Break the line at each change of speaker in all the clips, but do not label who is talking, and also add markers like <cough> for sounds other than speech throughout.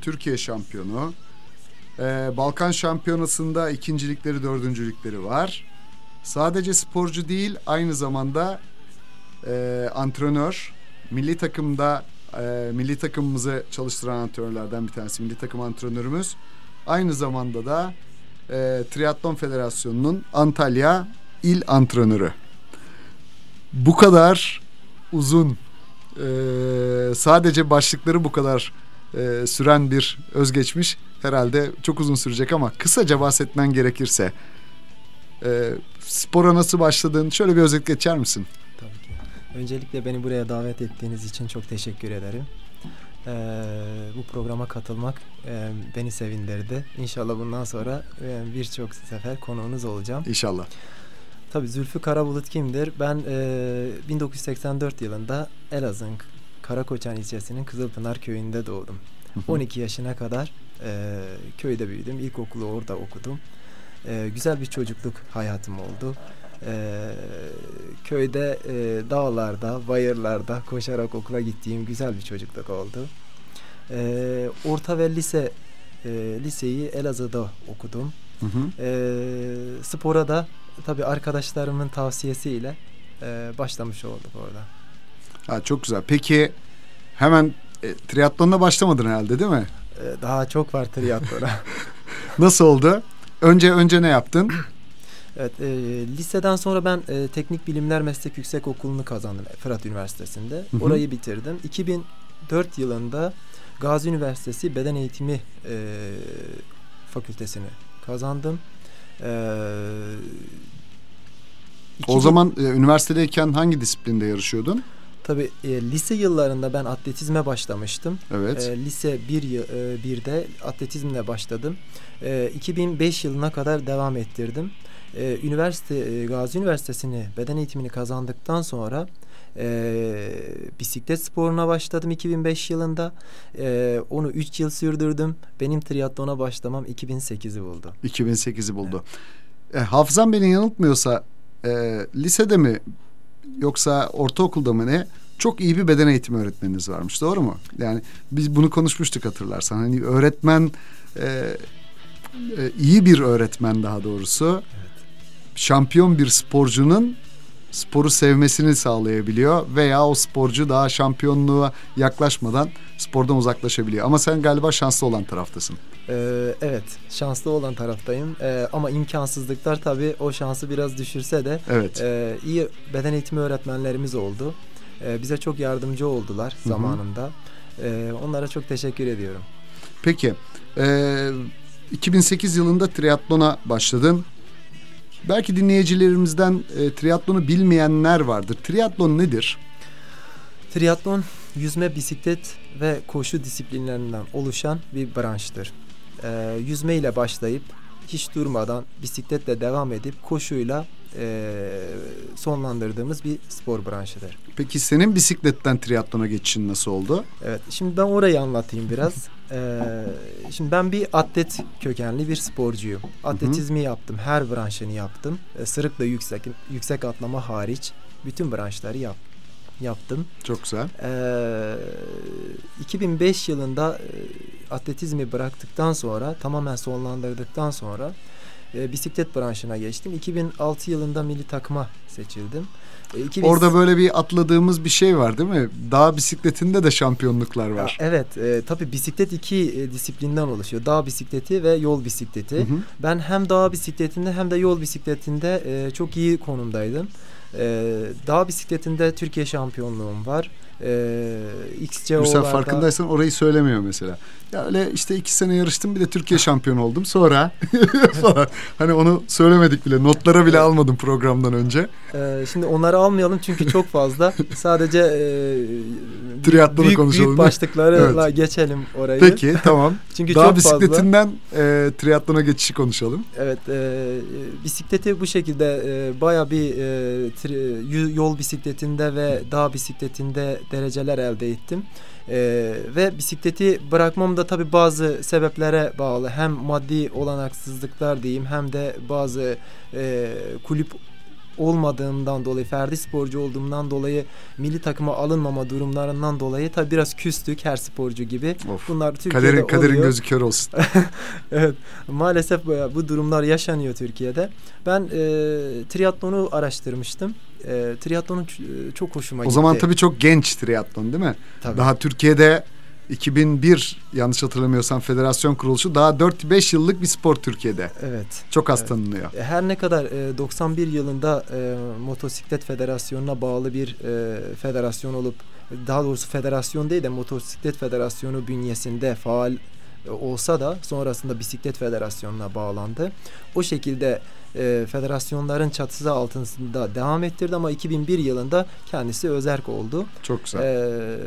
Türkiye şampiyonu. Ee, Balkan şampiyonasında ikincilikleri, dördüncülükleri var. Sadece sporcu değil, aynı zamanda e, antrenör. Milli takımda e, milli takımımızı çalıştıran antrenörlerden bir tanesi. Milli takım antrenörümüz. Aynı zamanda da e, Triatlon Federasyonu'nun Antalya il antrenörü. Bu kadar uzun, e, sadece başlıkları bu kadar e, süren bir özgeçmiş herhalde çok uzun sürecek ama kısaca bahsetmen gerekirse e, spora nasıl başladın şöyle bir özet geçer misin?
Tabii ki. Öncelikle beni buraya davet ettiğiniz için çok teşekkür ederim. Ee, bu programa katılmak e, beni sevindirdi. İnşallah bundan sonra e, birçok sefer konuğunuz olacağım.
İnşallah.
Tabii Zülfü Karabulut kimdir? Ben e, 1984 yılında Elazığ'ın Karakoçan ilçesinin Kızılpınar köyünde doğdum. 12 yaşına kadar e, köyde büyüdüm. İlkokulu orada okudum. E, güzel bir çocukluk hayatım oldu. E, köyde e, dağlarda, bayırlarda koşarak okula gittiğim güzel bir çocukluk oldu. E, orta ve lise e, liseyi Elazığ'da okudum. Hı hı. E, spora da tabii arkadaşlarımın tavsiyesiyle e, başlamış olduk orada.
Ha, çok güzel. Peki hemen e, triatlonla başlamadın herhalde değil mi?
E, daha çok var triatlona. <laughs>
Nasıl oldu? Önce önce ne yaptın? <clears throat>
Evet, e, liseden sonra ben e, Teknik Bilimler Meslek Yüksek Okulu'nu kazandım Fırat Üniversitesi'nde. Hı hı. Orayı bitirdim. 2004 yılında Gazi Üniversitesi Beden Eğitimi e, Fakültesini kazandım. E,
o zaman e, üniversitedeyken hangi disiplinde yarışıyordun?
Tabii e, lise yıllarında ben atletizme başlamıştım.
Evet.
E, lise 1 bir, e, birde atletizmle başladım. E, 2005 yılına kadar devam ettirdim. E, üniversite e, Gazi Üniversitesi'ni beden eğitimini kazandıktan sonra e, bisiklet sporuna başladım 2005 yılında. E, onu 3 yıl sürdürdüm. Benim triatlona başlamam 2008'i buldu.
2008'i buldu. Evet. E, hafızam beni yanıltmıyorsa e, lisede mi yoksa ortaokulda mı ne çok iyi bir beden eğitimi öğretmeniniz varmış doğru mu? Yani biz bunu konuşmuştuk hatırlarsan. Hani öğretmen e, e, iyi bir öğretmen daha doğrusu evet. şampiyon bir sporcunun sporu sevmesini sağlayabiliyor veya o sporcu daha şampiyonluğa yaklaşmadan spordan uzaklaşabiliyor. Ama sen galiba şanslı olan taraftasın.
Ee, evet şanslı olan taraftayım ee, ama imkansızlıklar tabii o şansı biraz düşürse de evet. e, iyi beden eğitimi öğretmenlerimiz oldu. E, bize çok yardımcı oldular Hı-hı. zamanında. E, onlara çok teşekkür ediyorum.
Peki e, 2008 yılında triatlona başladın. Belki dinleyicilerimizden e, triatlonu bilmeyenler vardır. Triatlon nedir?
Triatlon yüzme, bisiklet ve koşu disiplinlerinden oluşan bir branştır. E, yüzme ile başlayıp hiç durmadan bisikletle devam edip koşuyla e, sonlandırdığımız bir spor branşıdır.
Peki senin bisikletten triatlona geçişin nasıl oldu?
Evet şimdi ben orayı anlatayım biraz. <laughs> ee, şimdi ben bir atlet kökenli bir sporcuyum. Atletizmi Hı-hı. yaptım, her branşını yaptım. Ee, sırıkla yüksek yüksek atlama hariç bütün branşları yaptım yaptım.
Çok güzel.
Ee, 2005 yılında e, atletizmi bıraktıktan sonra tamamen sonlandırdıktan sonra e, bisiklet branşına geçtim. 2006 yılında milli takıma seçildim.
E, 2000... Orada böyle bir atladığımız bir şey var değil mi? Dağ bisikletinde de şampiyonluklar var.
Ya, evet, e, tabii bisiklet iki e, disiplinden oluşuyor. Dağ bisikleti ve yol bisikleti. Hı hı. Ben hem dağ bisikletinde hem de yol bisikletinde e, çok iyi konumdaydım. E, dağ bisikletinde Türkiye şampiyonluğum var. E,
XCO'larda... Mesela farkındaysan orayı söylemiyor mesela. Ya öyle işte iki sene yarıştım bir de Türkiye şampiyonu oldum. Sonra <laughs> falan. Hani onu söylemedik bile. Notlara bile almadım programdan önce.
Ee, şimdi onları almayalım çünkü çok fazla. <laughs> Sadece
e, Triatlonu
büyük,
konuşalım.
Büyük başlıklarla evet. geçelim orayı.
Peki tamam. <laughs> çünkü Daha çok bisikletinden e, triatlona geçişi konuşalım.
Evet. E, bisikleti bu şekilde e, baya bir e, tri, yol bisikletinde ve dağ bisikletinde dereceler elde ettim. Ee, ve bisikleti bırakmam da tabii bazı sebeplere bağlı. Hem maddi olanaksızlıklar diyeyim hem de bazı e, kulüp olmadığımdan dolayı, ferdi sporcu olduğumdan dolayı milli takıma alınmama durumlarından dolayı tabi biraz küstük her sporcu gibi.
Of.
Bunlar Türkiye'de
Kaderin,
oluyor.
kaderin gözü kör olsun. <laughs>
evet. Maalesef bu, durumlar yaşanıyor Türkiye'de. Ben e, triatlonu araştırmıştım. E, triatlonun ç- çok hoşuma
o
gitti.
zaman tabii çok genç triatlon değil mi?
Tabii.
Daha Türkiye'de 2001 yanlış hatırlamıyorsam federasyon kuruluşu daha 4-5 yıllık bir spor Türkiye'de.
Evet.
Çok az
Evet.
tanınıyor.
E, Her ne kadar e, 91 yılında e, motosiklet federasyonuna bağlı bir e, federasyon olup daha doğrusu federasyon değil de motosiklet federasyonu bünyesinde faal e, olsa da sonrasında bisiklet federasyonuna bağlandı. O şekilde e, federasyonların çatısı altında devam ettirdi ama 2001 yılında kendisi özerk oldu.
Çok güzel.
Ee,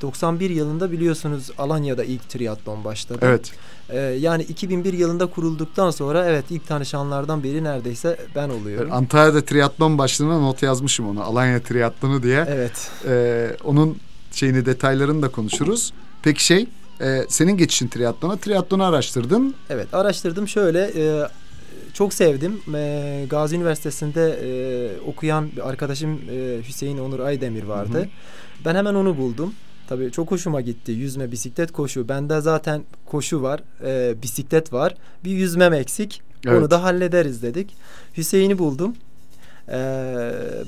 91 yılında biliyorsunuz Alanya'da ilk triatlon başladı.
evet.
Ee, yani 2001 yılında kurulduktan sonra evet ilk tanışanlardan biri neredeyse ben oluyorum.
Antalya'da triatlon başlığına not yazmışım onu. Alanya triatlonu diye.
Evet.
Ee, onun şeyini detaylarını da konuşuruz. Peki şey e, senin geçişin triatlona. Triatlonu araştırdın.
Evet araştırdım şöyle e, çok sevdim. E, Gazi Üniversitesi'nde e, okuyan bir arkadaşım e, Hüseyin Onur Aydemir vardı.
Hı hı.
Ben hemen onu buldum. Tabii çok hoşuma gitti. Yüzme, bisiklet, koşu. Bende zaten koşu var, e, bisiklet var. Bir yüzmem eksik.
Evet.
Onu da hallederiz dedik. Hüseyin'i buldum. E,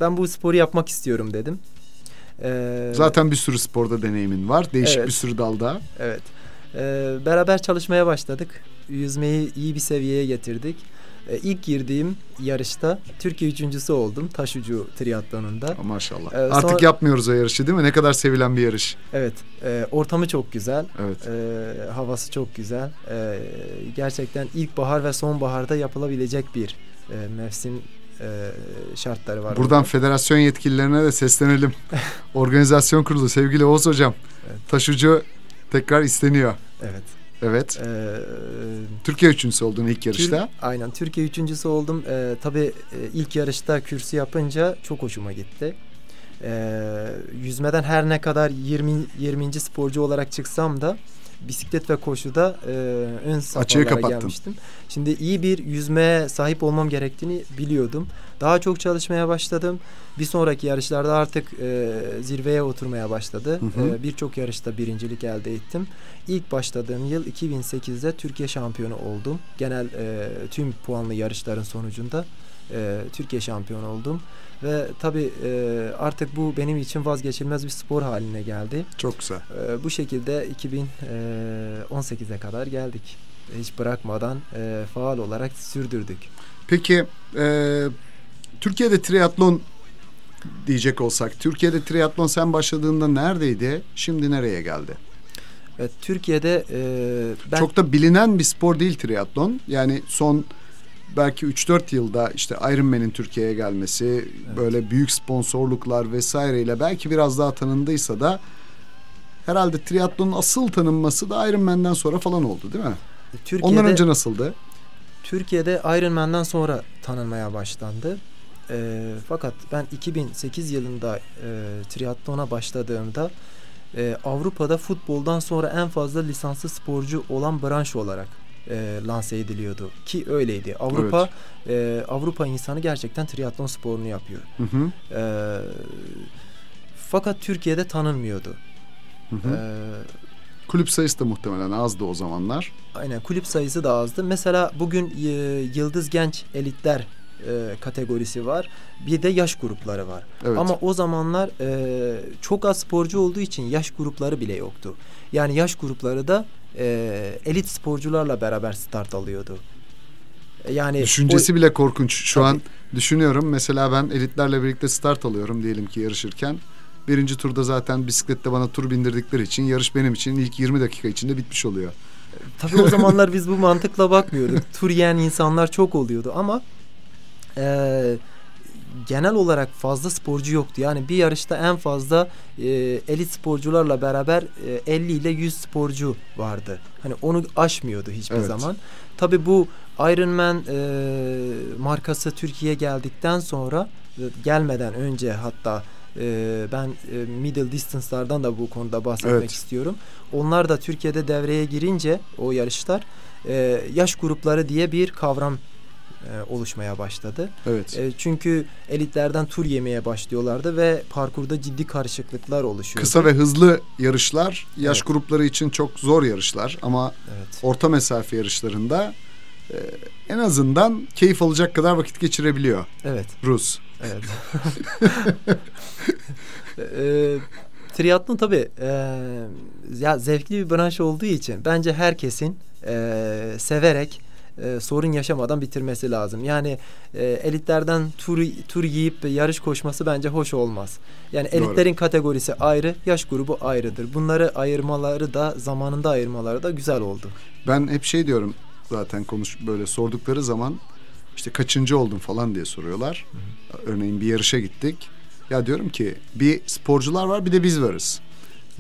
ben bu sporu yapmak istiyorum dedim. E,
Zaten bir sürü sporda deneyimin var. Değişik
Evet.
bir sürü dalda.
Evet. Ee, beraber çalışmaya başladık. Yüzmeyi iyi bir seviyeye getirdik. Ee, ilk girdiğim yarışta Türkiye üçüncüsü oldum. Taşucu triatlonunda.
Maşallah.
Ee,
Artık
sonra-
yapmıyoruz o yarışı değil mi? Ne kadar sevilen bir yarış.
Evet. e, ortamı çok güzel.
Evet.
e, havası çok güzel. E, gerçekten ilkbahar ve sonbaharda yapılabilecek bir e, mevsim e, şartları var.
Buradan
orada.
federasyon yetkililerine de seslenelim. <laughs> Organizasyon kurulu sevgili Oğuz hocam.
Evet.
Taşucu tekrar isteniyor.
Evet.
Evet.
E,
Türkiye üçüncüsü oldun ilk yarışta.
Tür- aynen Türkiye üçüncüsü oldum. Ee, tabii e, ilk yarışta kürsü yapınca çok hoşuma gitti. Ee, yüzmeden her ne kadar 20 20. sporcu olarak çıksam da bisiklet ve koşuda e, ön safhalara gelmiştim. Şimdi iyi bir yüzmeye sahip olmam gerektiğini biliyordum. Daha çok çalışmaya başladım. Bir sonraki yarışlarda artık e, zirveye oturmaya başladı.
Hı hı.
E, Birçok yarışta birincilik elde ettim. İlk başladığım yıl 2008'de Türkiye şampiyonu oldum. Genel e, tüm puanlı yarışların sonucunda e, Türkiye şampiyonu oldum. Ve tabii e, artık bu benim için vazgeçilmez bir spor haline geldi.
Çok güzel.
E, bu şekilde 2018'e kadar geldik. Hiç bırakmadan e, faal olarak sürdürdük.
Peki e, Türkiye'de triatlon diyecek olsak. Türkiye'de triatlon sen başladığında neredeydi? Şimdi nereye geldi?
Evet, Türkiye'de e, ben
Çok da bilinen bir spor değil triatlon. Yani son belki 3-4 yılda işte Ironman'in Türkiye'ye gelmesi, böyle büyük sponsorluklar vesaireyle belki biraz daha tanındıysa da herhalde triatlonun asıl tanınması da Ironman'den sonra falan oldu değil mi?
Türkiye'de
Ondan önce nasıldı?
Türkiye'de Ironman'dan sonra tanınmaya başlandı. E, fakat ben 2008 yılında e, triatlona başladığımda e, Avrupa'da futboldan sonra en fazla lisanslı sporcu olan branş olarak e, lanse ediliyordu ki öyleydi. Avrupa e, Avrupa insanı gerçekten triatlon sporunu yapıyor.
Hı hı.
E, fakat Türkiye'de tanınmıyordu.
hı hı.
E,
Kulüp sayısı da muhtemelen azdı o zamanlar.
Aynen kulüp sayısı da azdı. Mesela bugün e, Yıldız Genç Elitler e, kategorisi var. Bir de yaş grupları var.
Evet.
Ama o zamanlar e, çok az sporcu olduğu için yaş grupları bile yoktu. Yani yaş grupları da e, elit sporcularla beraber start alıyordu. E, Yani
Düşüncesi bile korkunç. Şu
Tabii.
an düşünüyorum. Mesela ben elitlerle birlikte start alıyorum diyelim ki yarışırken. Birinci turda zaten bisiklette bana tur bindirdikleri için yarış benim için ilk 20 dakika içinde bitmiş oluyor.
Tabii o zamanlar <laughs> biz bu mantıkla bakmıyorduk. Tur yiyen insanlar çok oluyordu ama e, genel olarak fazla sporcu yoktu. Yani bir yarışta en fazla e, elit sporcularla beraber e, 50 ile 100 sporcu vardı. Hani onu aşmıyordu hiçbir
Evet.
zaman. Tabii bu Ironman e, markası Türkiye'ye geldikten sonra e, gelmeden önce hatta e, ben e, middle distance'lardan da bu konuda bahsetmek
Evet.
istiyorum. Onlar da Türkiye'de devreye girince o yarışlar e, yaş grupları diye bir kavram e, oluşmaya başladı.
Evet.
E, çünkü elitlerden tur yemeye başlıyorlardı ve parkurda ciddi karışıklıklar oluşuyordu.
Kısa ve hızlı yarışlar yaş
Evet.
grupları için çok zor yarışlar ama
Evet.
orta mesafe yarışlarında e, en azından keyif alacak kadar vakit geçirebiliyor
Evet.
Rus.
Evet. <laughs> e, triatlon tabii e, ya zevkli bir branş olduğu için bence herkesin e, severek e, sorun yaşamadan bitirmesi lazım. Yani e, elitlerden tur tur yiyip yarış koşması bence hoş olmaz. Yani
Doğru.
elitlerin kategorisi ayrı, yaş grubu ayrıdır. Bunları ayırmaları da zamanında ayırmaları da güzel oldu.
Ben hep şey diyorum zaten konuş böyle sordukları zaman işte kaçıncı oldun falan diye soruyorlar. Örneğin bir yarışa gittik. Ya diyorum ki bir sporcular var bir de biz varız.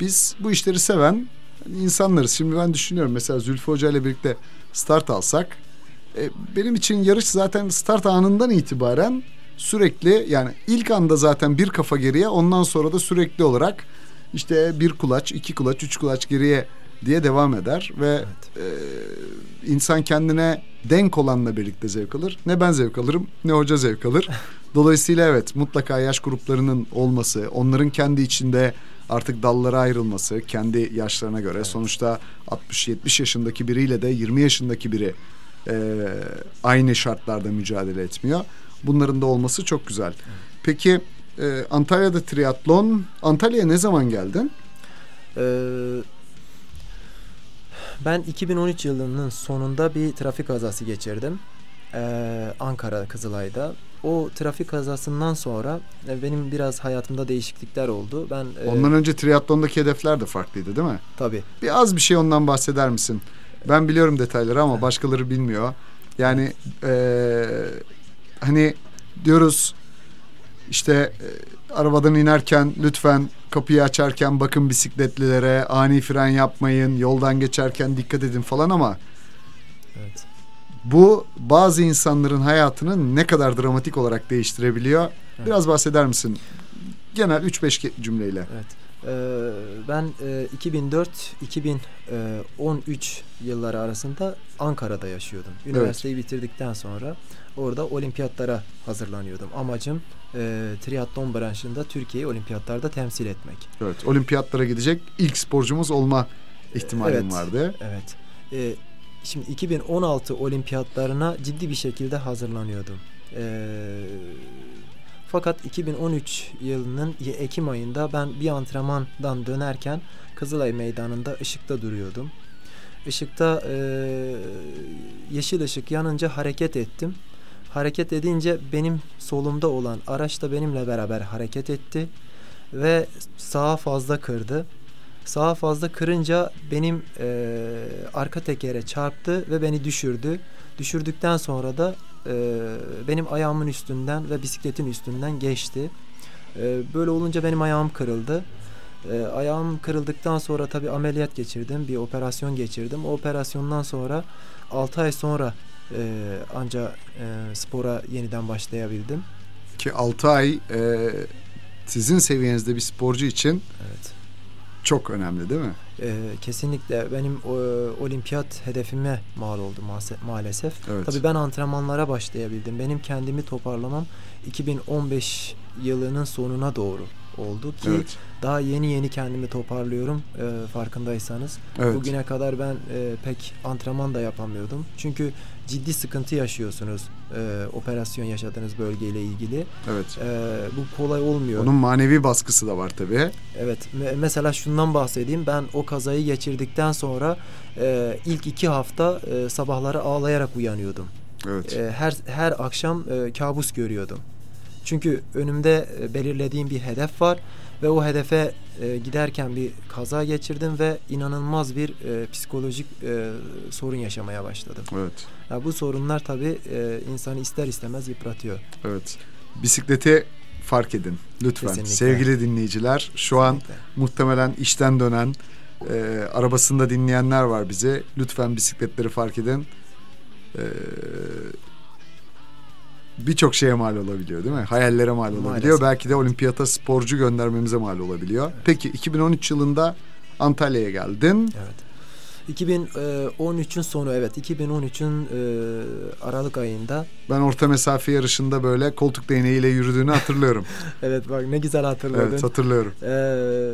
Biz bu işleri seven insanlarız. Şimdi ben düşünüyorum mesela Zülfü Hoca ile birlikte start alsak e, benim için yarış zaten start anından itibaren sürekli yani ilk anda zaten bir kafa geriye ondan sonra da sürekli olarak işte bir kulaç, iki kulaç, üç kulaç geriye diye devam eder ve e, insan kendine denk olanla birlikte zevk alır. Ne ben zevk alırım ne hoca zevk alır. <laughs> Dolayısıyla evet mutlaka yaş gruplarının olması, onların kendi içinde artık dallara ayrılması kendi yaşlarına göre.
Evet.
Sonuçta 60-70 yaşındaki biriyle de 20 yaşındaki biri e, aynı şartlarda mücadele etmiyor. Bunların da olması çok güzel. Peki e, Antalya'da triatlon, Antalya'ya ne zaman geldin?
Ee, ben 2013 yılının sonunda bir trafik kazası geçirdim. Ee, Ankara Kızılay'da. O trafik kazasından sonra e, benim biraz hayatımda değişiklikler oldu. Ben e,
Ondan önce triatlondaki hedefler de farklıydı değil mi?
tabii
Bir az bir şey ondan bahseder misin? Ben biliyorum detayları ama başkaları bilmiyor. Yani eee, hani diyoruz işte e, arabadan inerken lütfen kapıyı açarken bakın bisikletlilere ani fren yapmayın yoldan geçerken dikkat edin falan ama
evet.
bu bazı insanların hayatını ne kadar dramatik olarak değiştirebiliyor.
Evet.
Biraz bahseder misin? Genel 3-5 ke- cümleyle.
Evet. Ee, ben e, 2004-2013 yılları arasında Ankara'da yaşıyordum. Üniversiteyi bitirdikten sonra orada olimpiyatlara hazırlanıyordum. Amacım e, triatlon branşında Türkiye'yi olimpiyatlarda temsil etmek.
Evet, olimpiyatlara gidecek ilk sporcumuz olma ihtimalim
Evet.
vardı.
Evet. Şimdi 2016 olimpiyatlarına ciddi bir şekilde hazırlanıyordum. Ee, fakat 2013 yılının Ekim ayında ben bir antrenmandan dönerken Kızılay Meydanı'nda ışıkta duruyordum. Işıkta e, yeşil ışık yanınca hareket ettim. Hareket edince benim solumda olan araç da benimle beraber hareket etti ve sağa fazla kırdı. Sağa fazla kırınca benim e, arka tekere çarptı ve beni düşürdü. Düşürdükten sonra da e, benim ayağımın üstünden ve bisikletin üstünden geçti. E, böyle olunca benim ayağım kırıldı. E, ayağım kırıldıktan sonra tabii ameliyat geçirdim. Bir operasyon geçirdim. O operasyondan sonra 6 ay sonra e, anca e, spora yeniden başlayabildim.
Ki 6 ay e, sizin seviyenizde bir sporcu için
Evet.
Çok önemli değil mi?
E, kesinlikle benim o, olimpiyat hedefime mal oldu maalesef.
Evet.
Tabii ben antrenmanlara başlayabildim. Benim kendimi toparlamam 2015 yılının sonuna doğru oldu ki
Evet.
daha yeni yeni kendimi toparlıyorum e, farkındaysanız.
Evet.
Bugüne kadar ben e, pek antrenman da yapamıyordum. Çünkü ciddi sıkıntı yaşıyorsunuz e, operasyon yaşadığınız bölgeyle ilgili.
Evet.
E, bu kolay olmuyor.
Onun manevi baskısı da var tabii.
Evet. me- mesela şundan bahsedeyim. Ben o kazayı geçirdikten sonra e, ilk iki hafta e, sabahları ağlayarak uyanıyordum.
Evet.
E, her her akşam e, kabus görüyordum. Çünkü önümde e, belirlediğim bir hedef var ve o hedefe e, giderken bir kaza geçirdim ve inanılmaz bir e, psikolojik e, sorun yaşamaya başladım.
Evet.
Ya bu sorunlar tabii e, insanı ister istemez yıpratıyor.
Evet. Bisikleti fark edin lütfen.
Kesinlikle.
Sevgili dinleyiciler şu an
Kesinlikle.
muhtemelen işten dönen e, arabasında dinleyenler var bizi. Lütfen bisikletleri fark edin. E, Birçok şeye mal olabiliyor değil mi? Hayallere mal olabiliyor.
Maalesef.
Belki de olimpiyata sporcu göndermemize mal olabiliyor. Peki 2013 yılında Antalya'ya geldin.
Evet. 2013'ün sonu evet 2013'ün e, Aralık ayında.
Ben orta mesafe yarışında böyle koltuk değneğiyle yürüdüğünü hatırlıyorum. <laughs>
evet bak ne güzel hatırladın.
Evet hatırlıyorum.
Ee,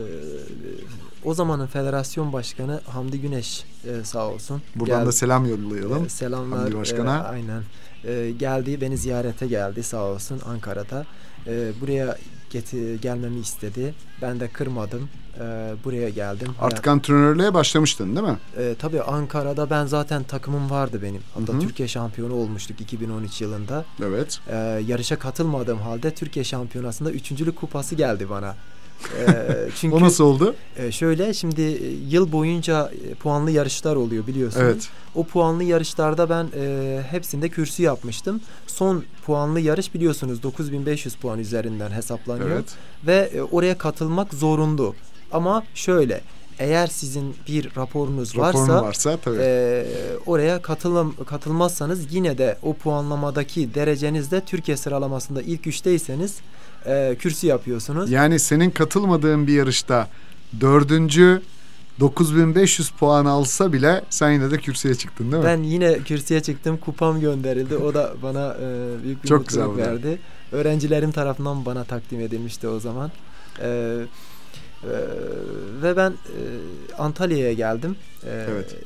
o zamanın federasyon başkanı Hamdi Güneş e, sağ olsun.
Buradan Gel, da selam yollayalım.
E, selamlar.
Hamdi Başkan'a.
E, aynen. E, geldi beni ziyarete geldi sağ olsun Ankara'da. E, buraya geti, gelmemi istedi. Ben de kırmadım. E, buraya geldim.
Artık antrenörlüğe başlamıştın değil mi?
E, tabii Ankara'da ben zaten takımım vardı benim. Hatta Hı-hı. Türkiye şampiyonu olmuştuk 2013 yılında.
Evet.
E, yarışa katılmadığım halde Türkiye şampiyonasında üçüncülük kupası geldi bana. Ee, <laughs>
çünkü o nasıl oldu?
E, şöyle şimdi e, yıl boyunca e, puanlı yarışlar oluyor biliyorsunuz.
Evet.
O puanlı yarışlarda ben e, hepsinde kürsü yapmıştım. Son puanlı yarış biliyorsunuz 9500 puan üzerinden hesaplanıyor. Evet. Ve e, oraya katılmak zorunlu. Ama şöyle eğer sizin bir raporunuz
Raporun
varsa,
varsa tabii.
E, oraya katılım, katılmazsanız yine de o puanlamadaki derecenizde Türkiye sıralamasında ilk üçteyseniz e, kürsü yapıyorsunuz.
Yani senin katılmadığın bir yarışta dördüncü 9500 puan alsa bile sen yine de kürsüye çıktın değil
mi? Ben yine kürsüye çıktım. Kupam gönderildi. O da bana e, büyük bir Çok mutluluk güzel verdi. Öğrencilerim tarafından bana takdim edilmişti o zaman. E, e, ve ben e, Antalya'ya geldim. E, evet.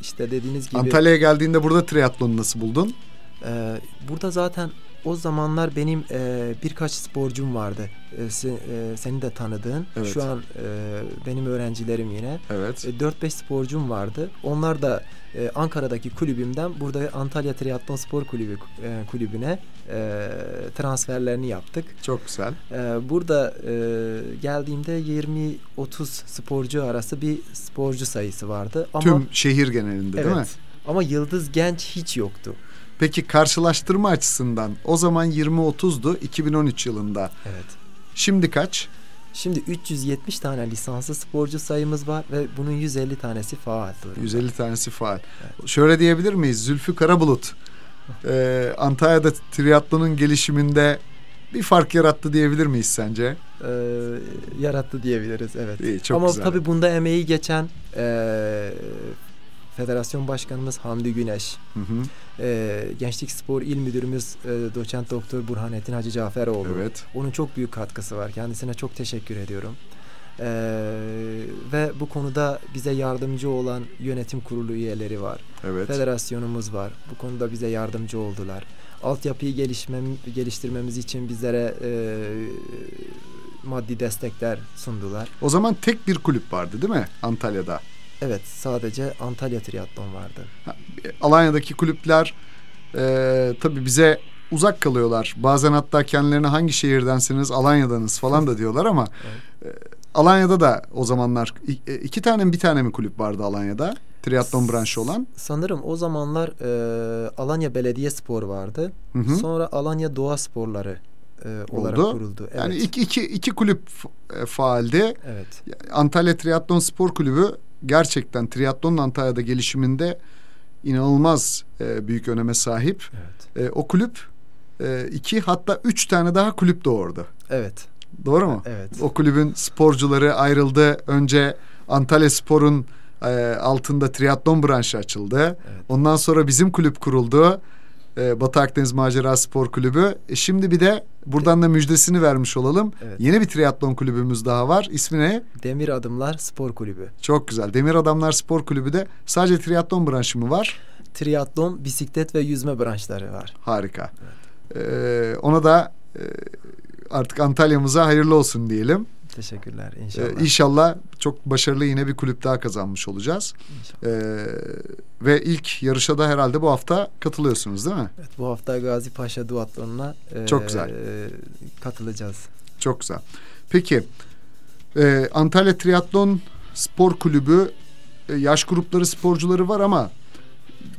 İşte dediğiniz gibi.
Antalya'ya geldiğinde burada triatlonu nasıl buldun?
E, burada zaten o zamanlar benim e, birkaç sporcum vardı. E, se, e, senin de tanıdığın. Evet. Şu an e, benim öğrencilerim yine.
Evet.
E, 4-5 sporcum vardı. Onlar da e, Ankara'daki kulübümden burada Antalya Triathlon Spor Kulübü e, kulübüne e, transferlerini yaptık.
Çok güzel.
E, burada e, geldiğimde 20-30 sporcu arası bir sporcu sayısı vardı.
Ama, Tüm şehir genelinde
evet,
değil mi?
Ama yıldız genç hiç yoktu.
Peki karşılaştırma açısından o zaman 20-30'du 2013 yılında.
Evet.
Şimdi kaç?
Şimdi 370 tane lisanslı sporcu sayımız var ve bunun 150 tanesi faal.
Durumda. 150 tanesi faal. Evet. Şöyle diyebilir miyiz? Zülfü Karabulut <laughs> e, Antalya'da triatlonun gelişiminde bir fark yarattı diyebilir miyiz sence?
Ee, yarattı diyebiliriz evet.
İyi, çok
Ama
güzel.
tabii bunda emeği geçen e, Federasyon Başkanımız Hamdi Güneş, hı hı. E, Gençlik Spor İl Müdürümüz e, Doçent Doktor Burhanettin Hacı Caferoğlu.
Evet.
Onun çok büyük katkısı var. Kendisine çok teşekkür ediyorum. E, ve bu konuda bize yardımcı olan yönetim kurulu üyeleri var.
Evet.
Federasyonumuz var. Bu konuda bize yardımcı oldular. Altyapıyı gelişmem, geliştirmemiz için bizlere e, maddi destekler sundular.
O zaman tek bir kulüp vardı değil mi Antalya'da?
Evet sadece Antalya Triathlon vardı.
Alanya'daki kulüpler e, tabii bize uzak kalıyorlar. Bazen hatta kendilerine hangi şehirdensiniz Alanya'danız falan da diyorlar ama evet. e, Alanya'da da o zamanlar e, iki tane mi bir tane mi kulüp vardı Alanya'da? Triatlon branşı olan.
Sanırım o zamanlar e, Alanya Belediye Spor vardı. Hı hı. Sonra Alanya Doğa Sporları e, olarak Oldu. kuruldu.
Evet. Yani iki, iki, iki kulüp e, faaldi.
Evet.
Antalya Triatlon Spor Kulübü gerçekten triatlonun Antalya'da gelişiminde inanılmaz e, büyük öneme sahip.
Evet.
E, o kulüp e, iki hatta üç tane daha kulüp doğurdu.
Evet.
Doğru mu?
Evet.
O kulübün sporcuları ayrıldı. Önce Antalya Spor'un e, altında triatlon branşı açıldı.
Evet.
Ondan sonra bizim kulüp kuruldu e, Batı Akdeniz Macera Spor Kulübü. E, şimdi bir de buradan da müjdesini vermiş olalım. Evet. Yeni bir triatlon kulübümüz daha var. İsmi ne?
Demir Adımlar Spor Kulübü.
Çok güzel. Demir Adamlar Spor Kulübü de sadece triatlon branşı mı var?
Triatlon, bisiklet ve yüzme branşları var.
Harika. Evet. Ee, ona da e, artık Antalya'mıza hayırlı olsun diyelim.
Teşekkürler inşallah.
Ee, inşallah çok başarılı yine bir kulüp daha kazanmış olacağız. Ee, ve ilk yarışa da herhalde bu hafta katılıyorsunuz değil mi?
Evet bu hafta Gazi Paşa Duatlon'una
e, çok güzel.
katılacağız.
Çok güzel. Peki e, Antalya Triatlon Spor Kulübü e, yaş grupları sporcuları var ama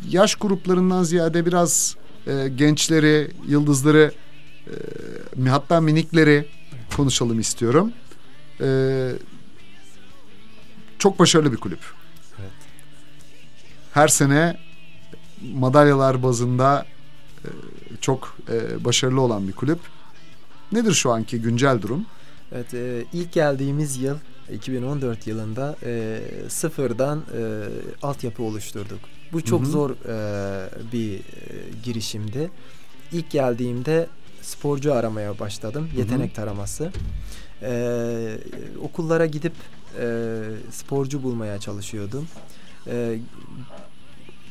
yaş gruplarından ziyade biraz e, gençleri, yıldızları e, hatta minikleri konuşalım istiyorum. Ee, çok başarılı bir kulüp.
Evet.
Her sene madalyalar bazında e, çok e, başarılı olan bir kulüp. Nedir şu anki güncel durum?
Evet, e, ilk geldiğimiz yıl 2014 yılında e, sıfırdan e, altyapı oluşturduk. Bu çok
Hı hı.
zor e, bir e, girişimdi. İlk geldiğimde sporcu aramaya başladım. Yetenek taraması. E, okullara gidip e, sporcu bulmaya çalışıyordum. E,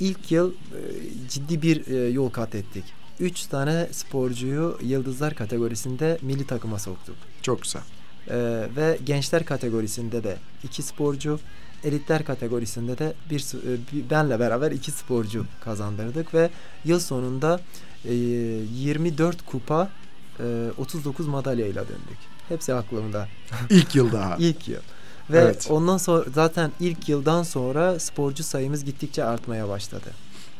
ilk yıl e, ciddi bir e, yol kat ettik. Üç tane sporcuyu yıldızlar kategorisinde milli takıma soktuk.
Çok güzel.
Ee, ve gençler kategorisinde de iki sporcu, elitler kategorisinde de bir, e, bir- benle beraber iki sporcu kazandırdık ve yıl sonunda e, 24 kupa, e, 39 madalyayla döndük. Hepsi aklımda.
İlk yıl daha. <laughs>
İlk yıl. Ve
Evet.
ondan sonra zaten ilk yıldan sonra sporcu sayımız gittikçe artmaya başladı.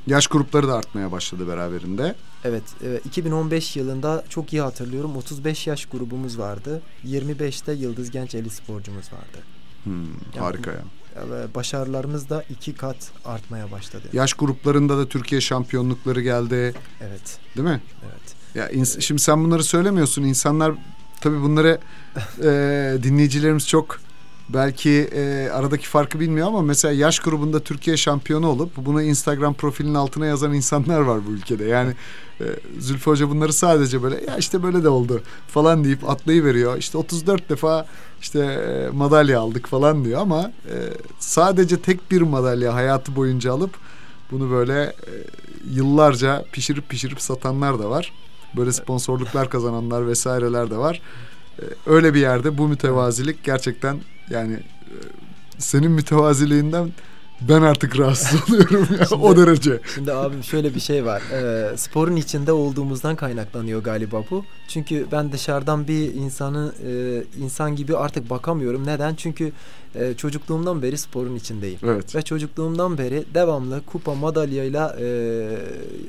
Yaş grupları da artmaya başladı beraberinde.
Evet, e, 2015 yılında çok iyi hatırlıyorum. 35 yaş grubumuz vardı. 25'te Yıldız Genç Elit sporcumuz vardı.
Hmm, harika ya.
Ve başarılarımız da iki kat artmaya başladı.
Yaş gruplarında da Türkiye şampiyonlukları geldi.
Evet,
Değil mi?
evet.
Ya ins- şimdi sen bunları söylemiyorsun. İnsanlar tabii bunları e, dinleyicilerimiz çok belki e, aradaki farkı bilmiyor ama mesela yaş grubunda Türkiye şampiyonu olup bunu Instagram profilinin altına yazan insanlar var bu ülkede. Yani e, Zülfü Hoca bunları sadece böyle ya işte böyle de oldu falan deyip atlayıveriyor. İşte 34 defa işte e, madalya aldık falan diyor ama e, sadece tek bir madalya hayatı boyunca alıp bunu böyle e, yıllarca pişirip pişirip satanlar da var. Böyle sponsorluklar kazananlar vesaireler de var. E, öyle bir yerde bu mütevazilik gerçekten yani e, senin mütevaziliğinden ben artık rahatsız <laughs> oluyorum ya
Şimdi-
o derece.
Şimdi abim şöyle bir şey var. Ee, sporun içinde olduğumuzdan kaynaklanıyor galiba bu. Çünkü ben dışarıdan bir insanı e, insan gibi artık bakamıyorum. Neden? Çünkü e, çocukluğumdan beri sporun içindeyim.
Evet.
Ve çocukluğumdan beri devamlı kupa madalyayla e,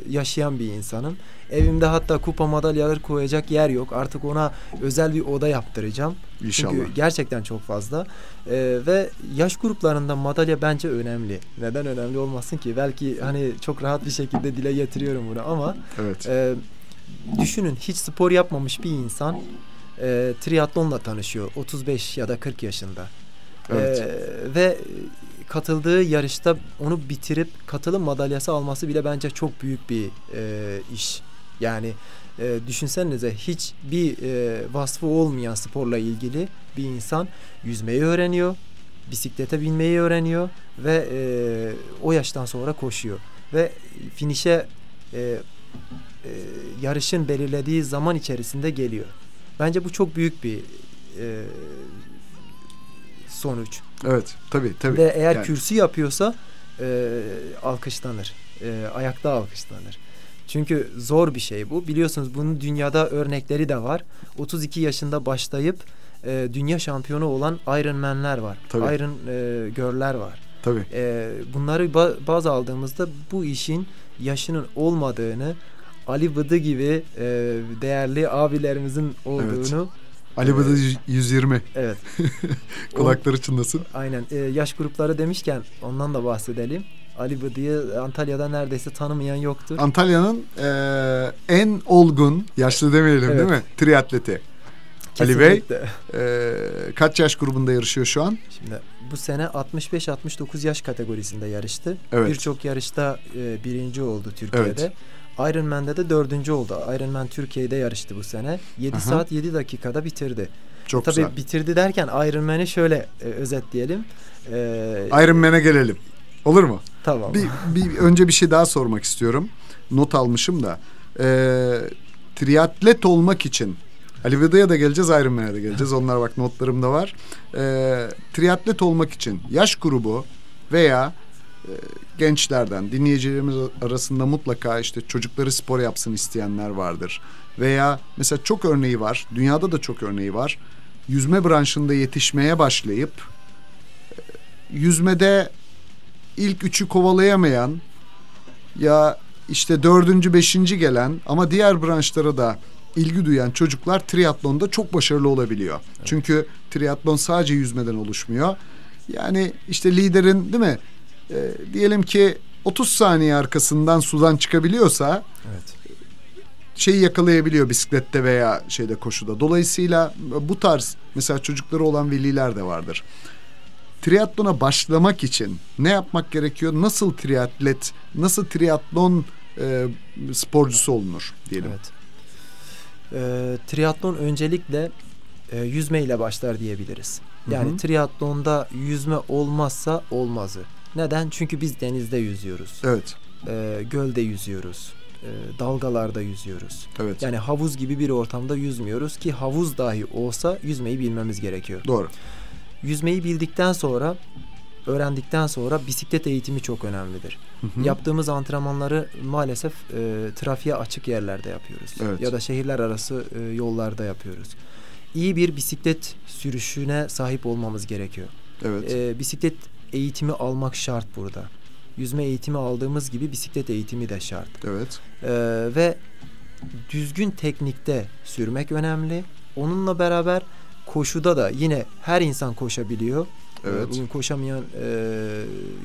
yaşayan bir insanım. Evimde hatta kupa madalyaları koyacak yer yok. Artık ona özel bir oda yaptıracağım.
İnşallah.
Çünkü gerçekten çok fazla. E, ve yaş gruplarında madalya bence önemli. Neden önemli olmasın ki? Belki hani çok rahat bir şekilde dile getiriyorum bunu ama
Evet.
e, düşünün hiç spor yapmamış bir insan e, triatlonla tanışıyor 35 ya da 40 yaşında.
Evet.
Ve katıldığı yarışta onu bitirip katılım madalyası alması bile bence çok büyük bir e, iş. Yani e, düşünsenize hiç bir e, vasfı olmayan sporla ilgili bir insan yüzmeyi öğreniyor, bisiklete binmeyi öğreniyor ve e, o yaştan sonra koşuyor ve finişe e, e, yarışın belirlediği zaman içerisinde geliyor. Bence bu çok büyük bir e, sonuç.
Evet. Tabii tabii.
Ve eğer
Yani-
kürsü yapıyorsa e, alkışlanır. E, ayakta alkışlanır. Çünkü zor bir şey bu. Biliyorsunuz bunun dünyada örnekleri de var. 32 yaşında başlayıp e, dünya şampiyonu olan Ironman'ler var.
Tabii.
Iron e, Girl'ler var.
Tabii.
E, bunları ba- baz aldığımızda bu işin yaşının olmadığını Ali Bıdı gibi e, değerli abilerimizin olduğunu
Ali Bıdı 120.
evet. <laughs>
Kulakları çınlasın.
Aynen. E, yaş grupları demişken ondan da bahsedelim. Ali Bıdı'yı Antalya'da neredeyse tanımayan yoktur.
Antalya'nın e, en olgun, yaşlı demeyelim
Evet.
değil mi? Triatleti. Ali Bey.
Kesinlikle.
E, kaç yaş grubunda yarışıyor şu an?
Şimdi bu sene 65-69 yaş kategorisinde yarıştı.
Evet.
Birçok yarışta e, birinci oldu Türkiye'de. Ironman'de de dördüncü oldu. Ironman Türkiye'de yarıştı bu sene. 7
Aha.
saat 7 dakikada bitirdi.
Çok
Tabii
güzel.
bitirdi derken Ironman'i şöyle e, özetleyelim. E,
Iron Man'e gelelim. Olur mu?
tamam.
Bir, bir önce bir şey daha sormak istiyorum. Not almışım da. E, triatlet olmak için Ali Veda'ya da geleceğiz, Iron Man'e de geleceğiz. Onlar bak notlarımda var. E, triatlet olmak için yaş grubu veya gençlerden dinleyicilerimiz arasında mutlaka işte çocukları spor yapsın isteyenler vardır. Veya mesela çok örneği var. Dünyada da çok örneği var. Yüzme branşında yetişmeye başlayıp e, yüzmede ilk üçü kovalayamayan ya işte dördüncü, beşinci gelen ama diğer branşlara da ilgi duyan çocuklar triatlonda çok başarılı olabiliyor. Çünkü triatlon sadece yüzmeden oluşmuyor. Yani işte liderin değil mi? Ee, diyelim ki 30 saniye arkasından sudan çıkabiliyorsa
Evet.
şeyi yakalayabiliyor bisiklette veya şeyde koşuda. Dolayısıyla bu tarz mesela çocukları olan veliler de vardır. Triatlona başlamak için ne yapmak gerekiyor? Nasıl triatlet, nasıl triatlon e, sporcusu olunur diyelim.
Evet. E, triatlon öncelikle e, yüzme ile başlar diyebiliriz. Yani hı hı. triatlonda yüzme olmazsa olmazı. Neden? Çünkü biz denizde yüzüyoruz.
Evet.
E, gölde yüzüyoruz. E, dalgalarda yüzüyoruz.
Evet.
Yani havuz gibi bir ortamda yüzmüyoruz ki havuz dahi olsa yüzmeyi bilmemiz gerekiyor.
Doğru.
Yüzmeyi bildikten sonra öğrendikten sonra bisiklet eğitimi çok önemlidir. Hı hı. Yaptığımız antrenmanları maalesef e, trafiğe açık yerlerde yapıyoruz.
Evet.
Ya da şehirler arası e, yollarda yapıyoruz. İyi bir bisiklet sürüşüne sahip olmamız gerekiyor.
Evet.
E, bisiklet eğitimi almak şart burada. Yüzme eğitimi aldığımız gibi bisiklet eğitimi de şart.
Evet.
E, ve düzgün teknikte sürmek önemli. Onunla beraber koşuda da yine her insan koşabiliyor.
Evet.
Bugün koşamayan e,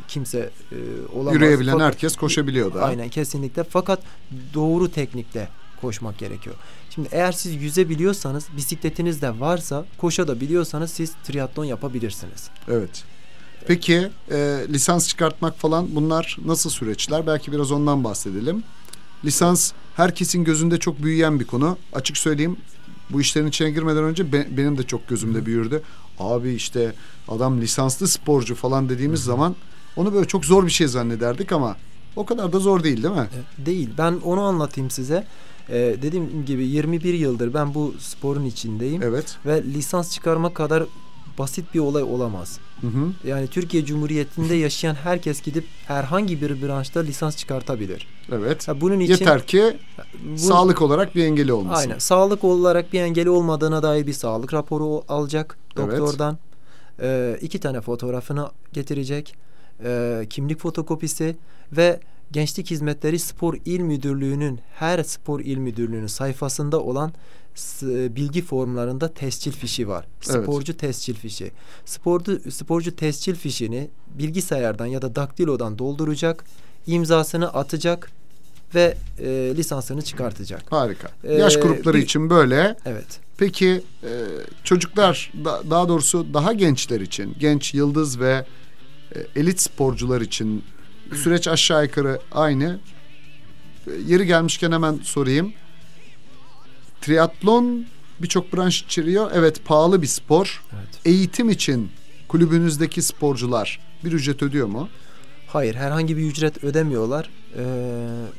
kimse e, olamaz.
Yürüyebilen Fakat, herkes koşabiliyor da.
Aynen kesinlikle. Fakat doğru teknikle koşmak gerekiyor. Şimdi eğer siz yüzebiliyorsanız, bisikletiniz de varsa, koşa da biliyorsanız siz triatlon yapabilirsiniz.
Evet. Peki e, lisans çıkartmak falan bunlar nasıl süreçler? Belki biraz ondan bahsedelim. Lisans herkesin gözünde çok büyüyen bir konu. Açık söyleyeyim bu işlerin içine girmeden önce be, benim de çok gözümde Hı. büyürdü. Abi işte adam lisanslı sporcu falan dediğimiz Hı. zaman onu böyle çok zor bir şey zannederdik ama o kadar da zor değil değil mi?
E, değil. Ben onu anlatayım size. Ee, dediğim gibi 21 yıldır ben bu sporun içindeyim.
Evet.
Ve lisans çıkarmak kadar basit bir olay olamaz.
Hı hı.
Yani Türkiye Cumhuriyeti'nde yaşayan herkes gidip herhangi bir branşta lisans çıkartabilir.
Evet. Ha, bunun için yeter ki bu, sağlık olarak bir engeli olmasın.
Aynen. Sağlık olarak bir engeli olmadığına dair bir sağlık raporu alacak doktordan. Evet. Ee, iki tane fotoğrafını getirecek. Ee, kimlik fotokopisi ve Gençlik Hizmetleri Spor İl Müdürlüğü'nün her spor il müdürlüğünün sayfasında olan bilgi formlarında tescil fişi var. Sporcu evet. tescil fişi. Sporcu sporcu tescil fişini bilgisayardan ya da daktilodan dolduracak, imzasını atacak ve e, lisansını çıkartacak.
Harika. Ee, Yaş grupları bir, için böyle.
Evet.
Peki e, çocuklar da, daha doğrusu daha gençler için, genç yıldız ve e, elit sporcular için süreç aşağı yukarı aynı. E, yeri gelmişken hemen sorayım. Triatlon birçok branş içeriyor. Evet pahalı bir spor.
Evet.
Eğitim için kulübünüzdeki sporcular bir ücret ödüyor mu?
Hayır herhangi bir ücret ödemiyorlar. Ee,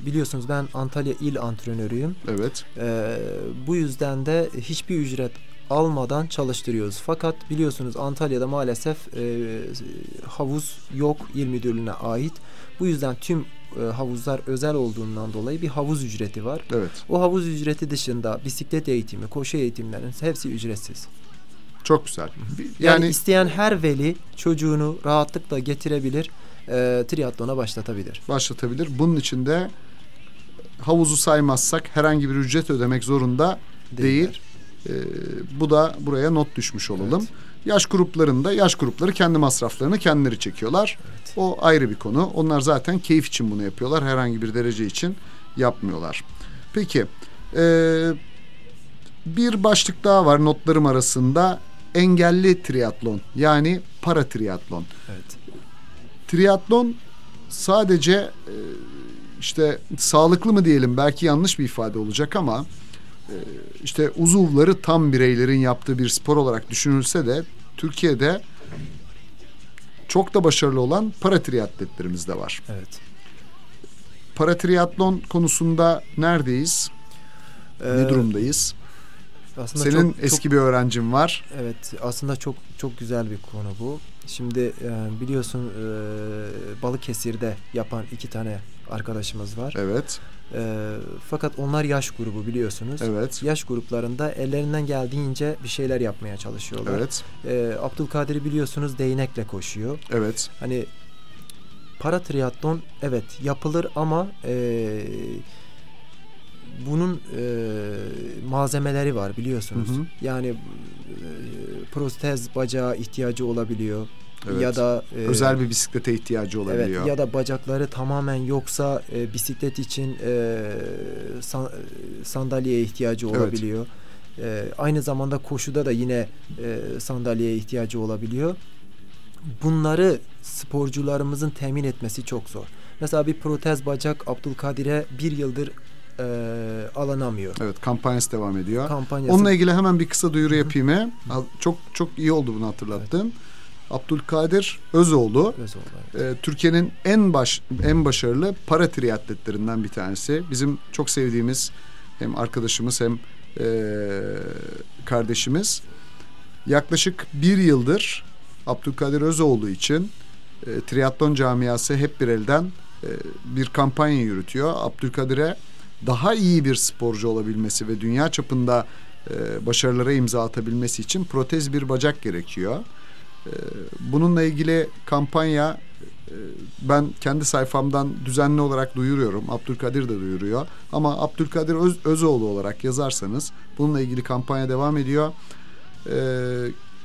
biliyorsunuz ben Antalya il antrenörüyüm.
Evet.
Ee, bu yüzden de hiçbir ücret almadan çalıştırıyoruz. Fakat biliyorsunuz Antalya'da maalesef e, havuz yok il müdürlüğüne ait. Bu yüzden tüm e, havuzlar özel olduğundan dolayı bir havuz ücreti var.
Evet.
O havuz ücreti dışında bisiklet eğitimi, koşu eğitimlerinin hepsi ücretsiz.
Çok güzel.
Yani, yani isteyen her veli çocuğunu rahatlıkla getirebilir, e, triatlona başlatabilir.
Başlatabilir. Bunun için de havuzu saymazsak herhangi bir ücret ödemek zorunda Değiller. değil. E, bu da buraya not düşmüş olalım. Evet. Yaş gruplarında yaş grupları kendi masraflarını kendileri çekiyorlar. Evet. O ayrı bir konu. Onlar zaten keyif için bunu yapıyorlar. Herhangi bir derece için yapmıyorlar. Peki e, bir başlık daha var notlarım arasında engelli triatlon yani para triatlon.
Evet.
Triatlon sadece e, işte sağlıklı mı diyelim belki yanlış bir ifade olacak ama işte uzuvları tam bireylerin yaptığı bir spor olarak düşünülse de Türkiye'de çok da başarılı olan para triatletlerimiz de var.
Evet.
Para triatlon konusunda neredeyiz? Ee, ne durumdayız? Aslında Senin çok, eski çok, bir öğrencin var.
Evet, aslında çok çok güzel bir konu bu. Şimdi e, biliyorsun e, Balıkesir'de yapan iki tane arkadaşımız var.
Evet.
E, fakat onlar yaş grubu biliyorsunuz.
Evet.
Yaş gruplarında ellerinden geldiğince bir şeyler yapmaya çalışıyorlar.
Evet.
E, Abdülkadir'i biliyorsunuz değnekle koşuyor.
Evet.
Hani para triatlon evet yapılır ama e, bunun e, malzemeleri var biliyorsunuz. Hı hı. Yani e, protez bacağı ihtiyacı olabiliyor.
Evet.
ya da e,
özel bir bisiklete ihtiyacı olabiliyor.
Evet, ya da bacakları tamamen yoksa e, bisiklet için e, san, sandalyeye ihtiyacı olabiliyor. E, aynı zamanda koşuda da yine e, sandalyeye ihtiyacı olabiliyor. Bunları sporcularımızın temin etmesi çok zor. Mesela bir protez bacak Abdülkadir'e bir yıldır e, alınamıyor.
Evet kampanyası devam ediyor.
Kampanyası.
Onunla ilgili hemen bir kısa duyuru yapayım. he. Çok çok iyi oldu bunu hatırlattın. Abdülkadir Özoğlu
Özoğlu, evet.
e, Türkiye'nin en baş en başarılı para triatletlerinden bir tanesi. Bizim çok sevdiğimiz hem arkadaşımız hem e, kardeşimiz. Yaklaşık bir yıldır Abdülkadir Özoğlu için e, triatlon camiası hep bir elden e, bir kampanya yürütüyor. Abdülkadir'e daha iyi bir sporcu olabilmesi ve dünya çapında e, başarılara imza atabilmesi için protez bir bacak gerekiyor. E, bununla ilgili kampanya e, ben kendi sayfamdan düzenli olarak duyuruyorum. Abdülkadir de duyuruyor. Ama Abdülkadir Öz, Özoğlu olarak yazarsanız bununla ilgili kampanya devam ediyor. E,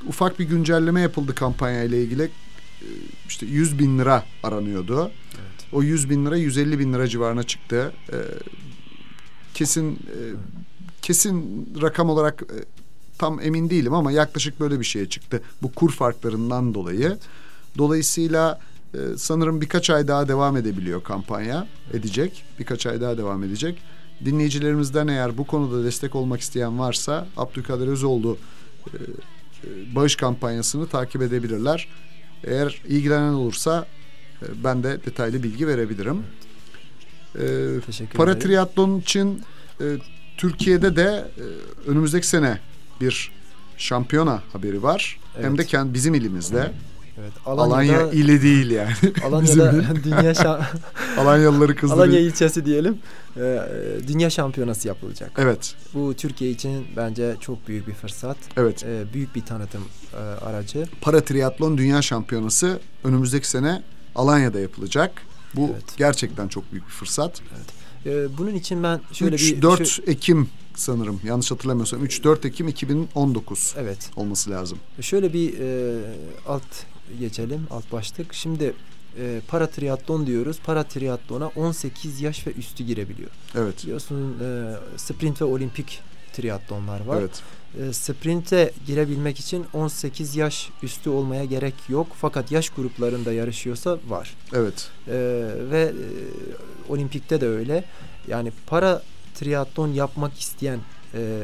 ufak bir güncelleme yapıldı kampanya ile ilgili. E, işte 100 bin lira aranıyordu.
Evet.
O 100 bin lira 150 bin lira civarına çıktı. E, kesin e, kesin rakam olarak e, tam emin değilim ama yaklaşık böyle bir şeye çıktı. Bu kur farklarından dolayı. Dolayısıyla e, sanırım birkaç ay daha devam edebiliyor kampanya. Edecek. Birkaç ay daha devam edecek. Dinleyicilerimizden eğer bu konuda destek olmak isteyen varsa Abdülkadir Özoğlu e, bağış kampanyasını takip edebilirler. Eğer ilgilenen olursa ben de detaylı bilgi verebilirim. E,
Teşekkür
para triatlon için e, Türkiye'de de e, önümüzdeki sene bir şampiyona haberi var. Hem
Evet.
de kendi bizim ilimizde.
Evet.
Alanya,
Alanya'da,
ili değil yani. <laughs>
Alanya'da <laughs> dünya şa- <laughs>
Alanyalıları kızdırıyor.
Alanya ilçesi diyelim. e, dünya şampiyonası yapılacak.
Evet,
Bu Türkiye için bence çok büyük bir fırsat.
evet.
E, büyük bir tanıtım e, aracı.
Para triatlon dünya şampiyonası önümüzdeki sene Alanya'da yapılacak. Bu
Evet.
gerçekten çok büyük bir fırsat.
E, bunun için ben şöyle bir
3-4
şö-
Ekim sanırım yanlış hatırlamıyorsam 3-4 Ekim 2019
evet.
olması lazım.
Şöyle bir e, alt geçelim, alt başlık. Şimdi e, para triatlon diyoruz. Para triatlona 18 yaş ve üstü girebiliyor.
Evet.
Biliyorsun e, sprint ve olimpik triatlonlar var.
Evet.
E, sprinte girebilmek için 18 yaş üstü olmaya gerek yok. Fakat yaş gruplarında yarışıyorsa var.
Evet.
E, ve e, olimpikte de öyle. Yani para triatlon yapmak isteyen e,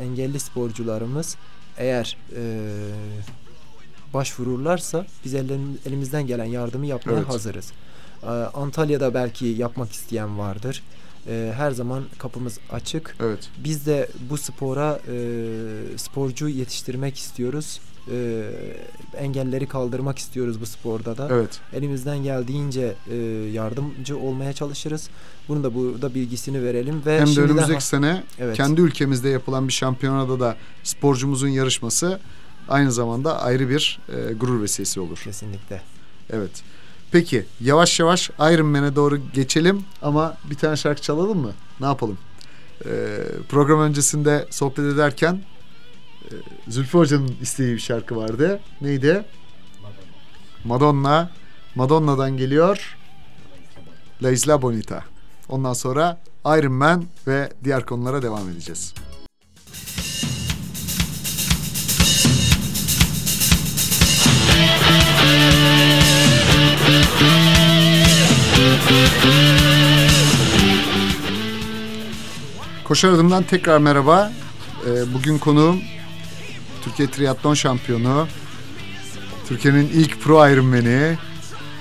engelli sporcularımız eğer e, başvururlarsa biz elimizden gelen yardımı yapmaya
Evet.
hazırız. E, Antalya'da belki yapmak isteyen vardır. E, her zaman kapımız açık.
Evet.
Biz de bu spora e, sporcu yetiştirmek istiyoruz. E, engelleri kaldırmak istiyoruz bu sporda da.
Evet.
Elimizden geldiğince e, yardımcı olmaya çalışırız. Bunu da burada bilgisini verelim ve
Hem de önümüzdeki sene
evet,
kendi ülkemizde yapılan bir şampiyonada da sporcumuzun yarışması aynı zamanda ayrı bir e, gurur vesilesi olur.
kesinlikle.
Evet. Peki yavaş yavaş Iron Man'e doğru geçelim ama bir tane şarkı çalalım mı? Ne yapalım? Ee, program öncesinde sohbet ederken e, Zülfü Hoca'nın istediği bir şarkı vardı. Neydi? Madonna. Madonna'dan geliyor. La Isla Bonita. Ondan sonra Iron Man ve diğer konulara devam edeceğiz. Koşar Adım'dan tekrar merhaba. Ee, bugün konuğum Türkiye Triatlon Şampiyonu, Türkiye'nin ilk pro Ironman'i,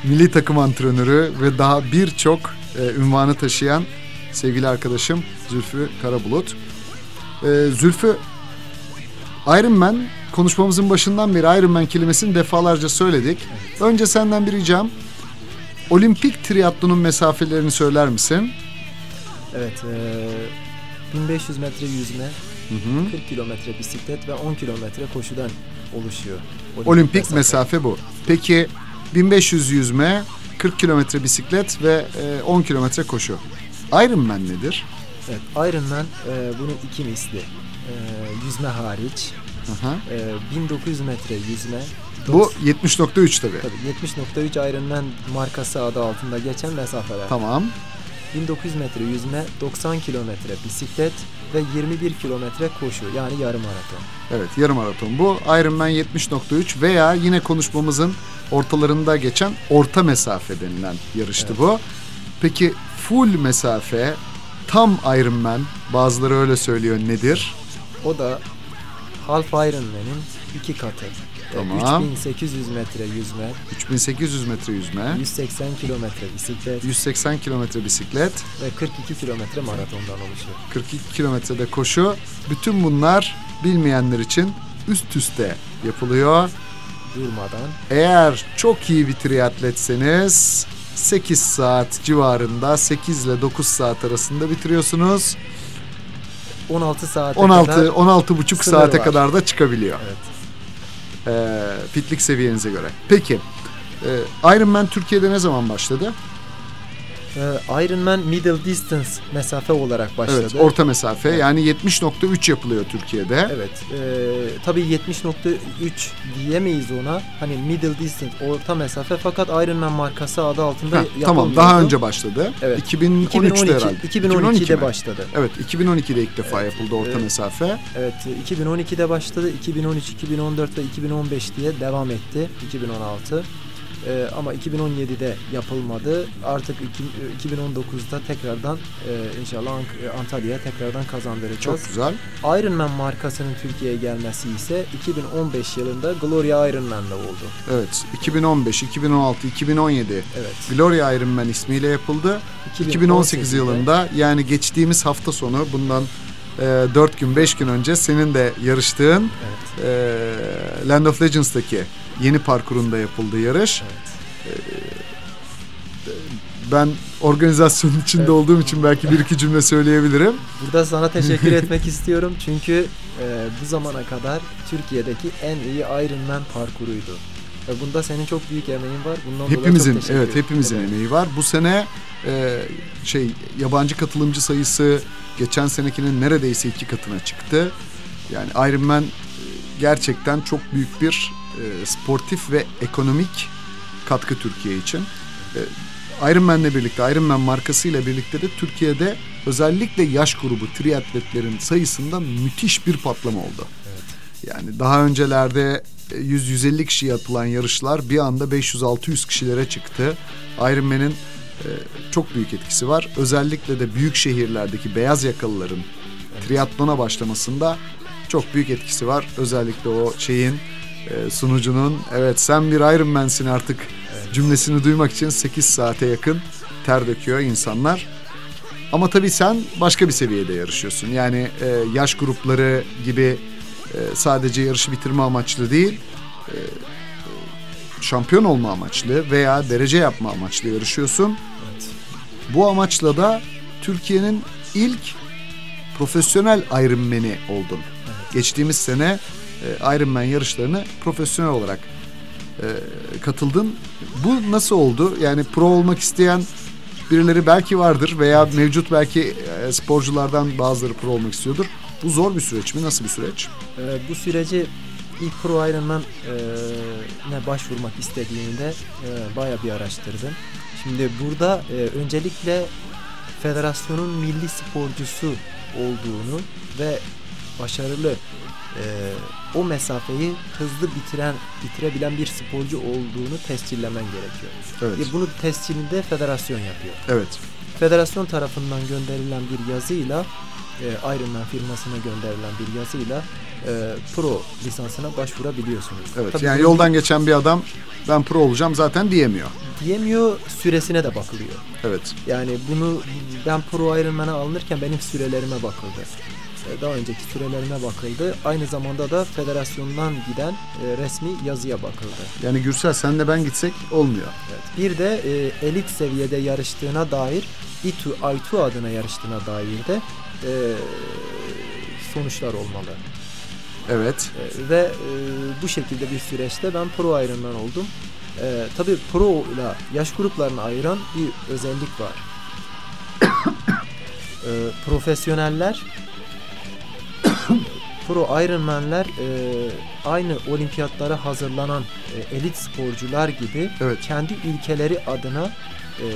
milli takım antrenörü ve daha birçok e, ünvanı taşıyan sevgili arkadaşım Zülfü Karabulut. Ee, Zülfü, Ironman konuşmamızın başından beri Ironman kelimesini defalarca söyledik. Önce senden bir ricam, olimpik triatlonun mesafelerini söyler misin?
Evet. e, 1500 metre yüzme,
Hı hı.
40 kilometre bisiklet ve 10 kilometre koşudan oluşuyor.
Olimpik mesafe bu. Peki 1500 yüzme, 40 kilometre bisiklet ve e, 10 kilometre koşu. Ironman nedir?
Evet, Ironman e, bunun iki misli. E, yüzme hariç
Aha.
e, 1900 metre yüzme,
Bu 70.3 tabii.
Tabii 70.3 Ironman markası adı altında geçen mesafeler.
Tamam.
1900 metre yüzme, 90 kilometre bisiklet ve 21 kilometre koşu yani yarım maraton.
Evet yarım maraton bu. Ironman 70.3 veya yine konuşmamızın ortalarında geçen orta mesafe denilen yarıştı
Evet.
bu. Peki full mesafe tam Ironman bazıları öyle söylüyor nedir?
O da Half Ironman'in iki katı.
Tamam.
3800 metre yüzme,
3800 metre yüzme,
180 kilometre bisiklet
180 kilometre bisiklet,
ve 42 kilometre maratondan oluşuyor.
42 kilometrede koşu. Bütün bunlar bilmeyenler için üst üste yapılıyor.
Durmadan
Eğer çok iyi bir triatletseniz 8 saat civarında 8 ile 9 saat arasında bitiriyorsunuz.
16 saate
16
kadar
16 buçuk saate
var.
kadar da çıkabiliyor.
Evet.
Ee, fitlik seviyenize göre. Peki e, Ironman Türkiye'de ne zaman başladı?
Ee, Ironman middle distance mesafe olarak başladı.
Evet, orta mesafe.
Evet.
Yani 70.3 yapılıyor Türkiye'de.
Evet. E, tabii 70.3 diyemeyiz ona. Hani middle distance, orta mesafe fakat Ironman markası adı altında
Ha,
yapılmıyordu.
tamam, daha önce başladı.
Evet.
2013'te
2012,
herhalde.
2012'de
mi?
başladı.
Evet, 2012'de ilk defa
Evet,
yapıldı orta
evet.
mesafe.
Evet, 2012'de başladı. 2013, 2014 ve 2015 diye devam etti. 2016. Ee, ama 2017'de yapılmadı. Artık iki- 2019'da tekrardan e, inşallah Ank- Antalya'ya tekrardan kazandıracağız.
Çok güzel.
Ironman markasının Türkiye'ye gelmesi ise 2015 yılında Gloria Ironman'da oldu.
Evet, 2015, 2016, 2017
Evet.
Gloria Ironman ismiyle yapıldı. 2018 yılında yani geçtiğimiz hafta sonu bundan e, 4 gün 5 gün önce senin de yarıştığın
Evet.
e, Land of Legends'taki yeni parkurunda yapıldı yarış.
evet.
Ben organizasyonun içinde
Evet.
olduğum için belki bir iki cümle söyleyebilirim.
Burada sana teşekkür <laughs> etmek istiyorum çünkü e, bu zamana kadar Türkiye'deki en iyi Ironman parkuruydu. Ve bunda senin çok büyük emeğin var. Bundan dolayı
Hepimizin
çok
evet hepimizin
ederim.
emeği var. Bu sene e, şey yabancı katılımcı sayısı geçen senekinin neredeyse iki katına çıktı. Yani Ironman e, gerçekten çok büyük bir e, sportif ve ekonomik katkı Türkiye için. E, Ironman'le birlikte, Ironman markasıyla birlikte de Türkiye'de özellikle yaş grubu triatletlerin sayısında müthiş bir patlama oldu.
Evet.
Yani daha öncelerde 100-150 kişi yapılan yarışlar bir anda 500-600 kişilere çıktı. Ironman'in e, çok büyük etkisi var. Özellikle de büyük şehirlerdeki beyaz yakalıların triatlona başlamasında çok büyük etkisi var. Özellikle o şeyin e, sunucunun evet sen bir Ironman'sin artık
Evet.
cümlesini duymak için 8 saate yakın ter döküyor insanlar. Ama tabii sen başka bir seviyede yarışıyorsun. Yani e, yaş grupları gibi e, sadece yarışı bitirme amaçlı değil, e, şampiyon olma amaçlı veya derece yapma amaçlı yarışıyorsun.
Evet.
Bu amaçla da Türkiye'nin ilk profesyonel Ironman'i oldun.
Evet.
Geçtiğimiz sene e, Ironman yarışlarına profesyonel olarak e, katıldın. Bu nasıl oldu? Yani pro olmak isteyen birileri belki vardır veya mevcut belki e, sporculardan bazıları pro olmak istiyordur. Bu zor bir süreç mi? Nasıl bir süreç?
Ee, bu süreci ilk Pro Ironman e, ne başvurmak istediğimde e, baya bir araştırdım. Şimdi burada e, öncelikle federasyonun milli sporcusu olduğunu ve başarılı e, o mesafeyi hızlı bitiren bitirebilen bir sporcu olduğunu tescillemen gerekiyor.
Evet.
E, bunu tescilinde federasyon yapıyor.
Evet.
Federasyon tarafından gönderilen bir yazıyla e, Ironman firmasına gönderilen bir yazıyla e, pro lisansına başvurabiliyorsunuz.
Evet.
Tabii
yani yoldan geçen bir adam ben pro olacağım zaten diyemiyor.
diyemiyor süresine de bakılıyor.
Evet.
Yani bunu ben pro Ironman'a alınırken benim sürelerime bakıldı. E, Daha önceki sürelerime bakıldı. Aynı zamanda da federasyondan giden e, resmi yazıya bakıldı.
Yani Gürsel sen de ben gitsek olmuyor.
Evet. Bir de e, elit seviyede yarıştığına dair İTU, ITU adına yarıştığına dair de e, sonuçlar olmalı.
Evet.
E, ve e, bu şekilde bir süreçte ben pro Ironman oldum. E, tabii pro ile yaş gruplarını ayıran bir özellik var. <coughs> e, profesyoneller pro Ironman'ler e, aynı olimpiyatlara hazırlanan e, elit sporcular gibi
Evet.
kendi ülkeleri adına e,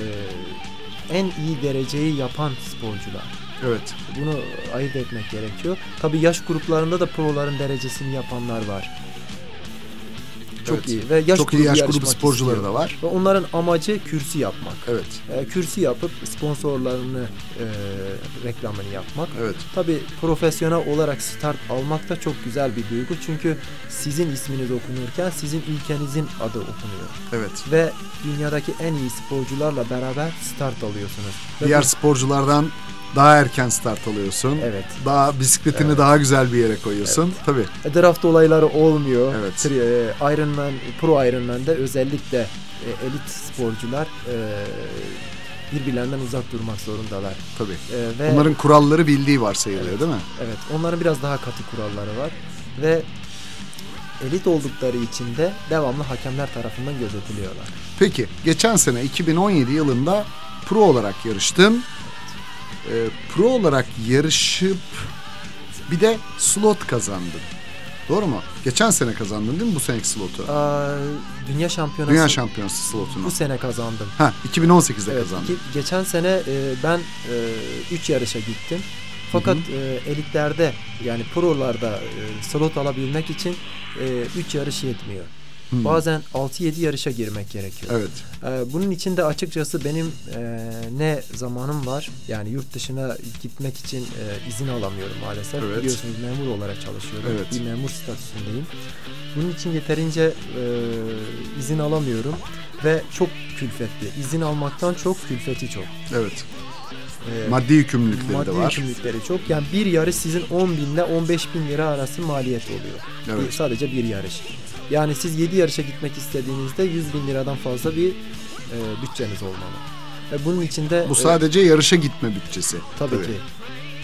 en iyi dereceyi yapan sporcular.
Evet.
Bunu ayırt etmek gerekiyor. Tabii yaş gruplarında da proların derecesini yapanlar var. Çok
Evet.
iyi ve yaş
Çok iyi yaş grubu sporcuları
istiyor.
da var.
Ve onların amacı kürsü yapmak.
Evet.
E, kürsü yapıp sponsorlarını e, reklamını yapmak.
Evet.
Tabii profesyonel olarak start almak da çok güzel bir duygu. Çünkü sizin isminiz okunurken sizin ülkenizin adı okunuyor.
Evet.
Ve dünyadaki en iyi sporcularla beraber start alıyorsunuz. Ve
Diğer
bu-
sporculardan daha erken start alıyorsun.
Evet.
Daha bisikletini
Evet.
daha güzel bir yere koyuyorsun. Tabii.
E, Draft olayları olmuyor.
Evet.
E, Ironman, Pro Ironman'de özellikle e, elit sporcular birbirlerinden uzak durmak zorundalar.
Tabii.
E, ve
Onların kuralları bildiği varsayılıyor
Evet.
değil mi?
evet, onların biraz daha katı kuralları var ve elit oldukları için de devamlı hakemler tarafından gözetiliyorlar.
Peki geçen sene 2017 yılında pro olarak yarıştın. Ee, pro olarak yarışıp bir de slot kazandın. Doğru mu? Geçen sene kazandın değil mi bu seneki slotu?
Aa, dünya şampiyonası
Dünya şampiyonası slotunu.
bu sene kazandım.
Ha 2018'de
Evet,
kazandın.
iki- geçen sene e, ben 3 yarışa gittim. Fakat
Hı
e, elitlerde yani prolarda e, slot alabilmek için 3 yarış yetmiyor.
Hı.
Bazen 6-7 yarışa girmek gerekiyor.
Evet.
E, bunun için de açıkçası benim e, ne zamanım var. Yani yurt dışına gitmek için e, izin alamıyorum maalesef.
Evet.
Biliyorsunuz memur olarak çalışıyorum.
Evet.
Bir memur statüsündeyim. Bunun için yeterince e, izin alamıyorum ve çok külfetli. İzin almaktan çok külfeti çok.
Evet.
E,
Maddi yükümlülükleri
maddi
de var.
yükümlülükleri çok. Yani bir yarış sizin 10 bin ile 15 bin lira arası maliyet oluyor.
Evet.
Bir- sadece bir yarış. Yani siz 7 yarışa gitmek istediğinizde 100 bin liradan fazla bir e, bütçeniz olmalı. Ve bunun için de
Bu
e,
sadece yarışa gitme bütçesi.
tabii, ki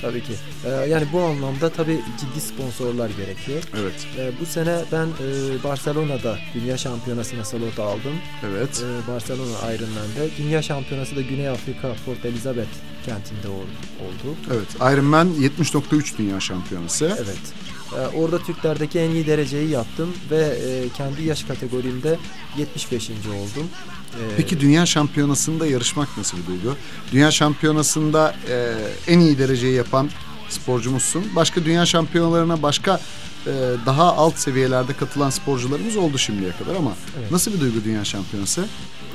tabii ki. E, yani bu anlamda tabii ciddi sponsorlar gerekiyor.
Evet.
E, bu sene ben e, Barcelona'da Dünya Şampiyonası'na slot aldım.
Evet.
E, Barcelona Ironman'de. Dünya Şampiyonası da Güney Afrika Port Elizabeth kentinde ol- oldu.
Evet. Ironman 70.3 dünya şampiyonası.
Evet. Ee, orada Türklerdeki en iyi dereceyi yaptım ve e, kendi yaş kategorimde 75. oldum. Ee,
Peki dünya şampiyonasında yarışmak nasıl bir duygu? Dünya şampiyonasında e, en iyi dereceyi yapan sporcumuzsun. Başka dünya şampiyonalarına başka e, daha alt seviyelerde katılan sporcularımız oldu şimdiye kadar ama
Evet.
nasıl bir duygu dünya şampiyonası?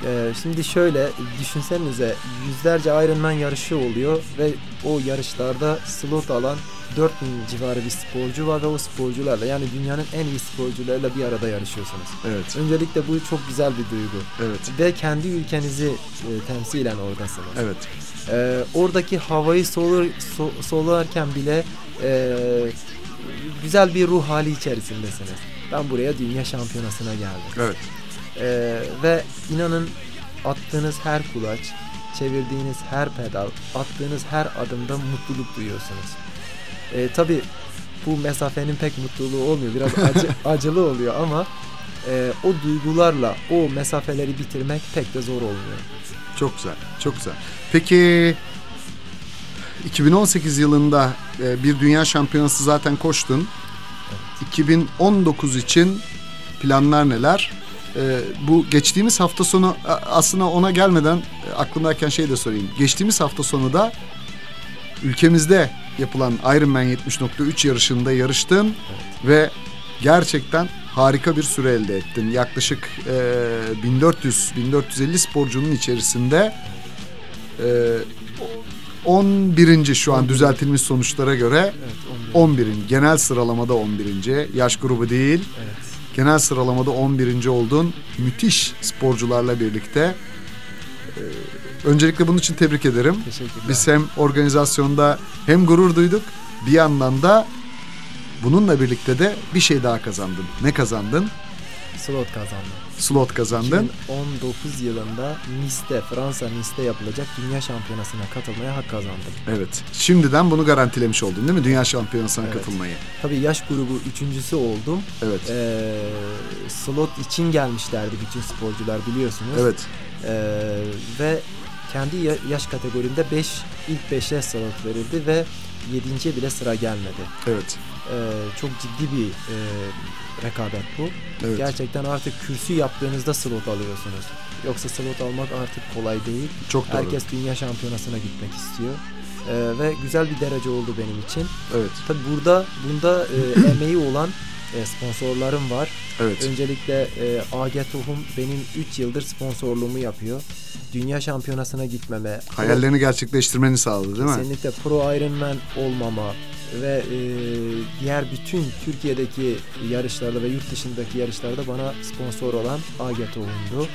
E, şimdi şöyle düşünsenize yüzlerce Ironman yarışı oluyor ve o yarışlarda slot alan 4000 civarı bir sporcu var ve o sporcularla yani dünyanın en iyi sporcularıyla bir arada yarışıyorsunuz.
Evet.
Öncelikle bu çok güzel bir duygu.
Evet.
Ve kendi ülkenizi e, temsilen oradasınız.
Evet.
Ee, oradaki havayı solur, so- solularken bile e, güzel bir ruh hali içerisindesiniz. Ben buraya dünya şampiyonasına geldim.
Evet.
Ee, ve inanın attığınız her kulaç, çevirdiğiniz her pedal, attığınız her adımda mutluluk duyuyorsunuz. Ee, Tabi bu mesafenin pek mutluluğu olmuyor. Biraz acı, <laughs> acılı oluyor ama e, o duygularla o mesafeleri bitirmek pek de zor olmuyor.
Çok güzel. Çok güzel. Peki 2018 yılında e, bir dünya şampiyonası zaten koştun. 2019 için planlar neler? E, bu geçtiğimiz hafta sonu aslında ona gelmeden e, aklımdayken şey de sorayım. Geçtiğimiz hafta sonu da ülkemizde yapılan Ironman 70.3 yarışında yarıştın ve gerçekten harika bir süre elde ettin. Yaklaşık e, 1400-1450 sporcunun içerisinde e, 11. şu an
11.
düzeltilmiş sonuçlara göre
Evet,
11. genel sıralamada 11. yaş grubu değil
Evet.
Genel sıralamada 11. oldun. Müthiş sporcularla birlikte. E, öncelikle bunun için tebrik ederim. Biz hem organizasyonda hem gurur duyduk. Bir yandan da bununla birlikte de bir şey daha kazandın. Ne kazandın?
Slot kazandım.
Slot kazandın
2019 yılında Nice'de, Fransa Nice'de yapılacak Dünya Şampiyonası'na katılmaya hak kazandım.
evet şimdiden bunu garantilemiş oldun değil mi dünya şampiyonasına
Evet.
katılmayı
Tabii yaş grubu üçüncüsü oldum.
evet
Ee, slot için gelmişlerdi bütün sporcular biliyorsunuz.
evet
Ee, ve kendi ya- yaş kategorimde 5 ilk 5'e slot verildi ve yedinciye bile sıra gelmedi.
Evet.
Ee, çok ciddi bir e, rekabet bu.
Evet.
Gerçekten artık kürsü yaptığınızda slot alıyorsunuz. Yoksa slot almak artık kolay değil.
Çok doğru.
Herkes dünya şampiyonasına gitmek istiyor. Ee, ve güzel bir derece oldu benim için.
Evet.
Tabi burada bunda e, <clears throat> emeği olan e, sponsorlarım var.
Evet.
Öncelikle e, AG Tohum benim 3 yıldır sponsorluğumu yapıyor. Dünya şampiyonasına gitmeme,
Hayallerini gerçekleştirmeni sağladı değil mi?
kesinlikle Pro Ironman olmama ve e, diğer bütün Türkiye'deki yarışlarda ve yurt dışındaki yarışlarda bana sponsor olan AG Tohum'du.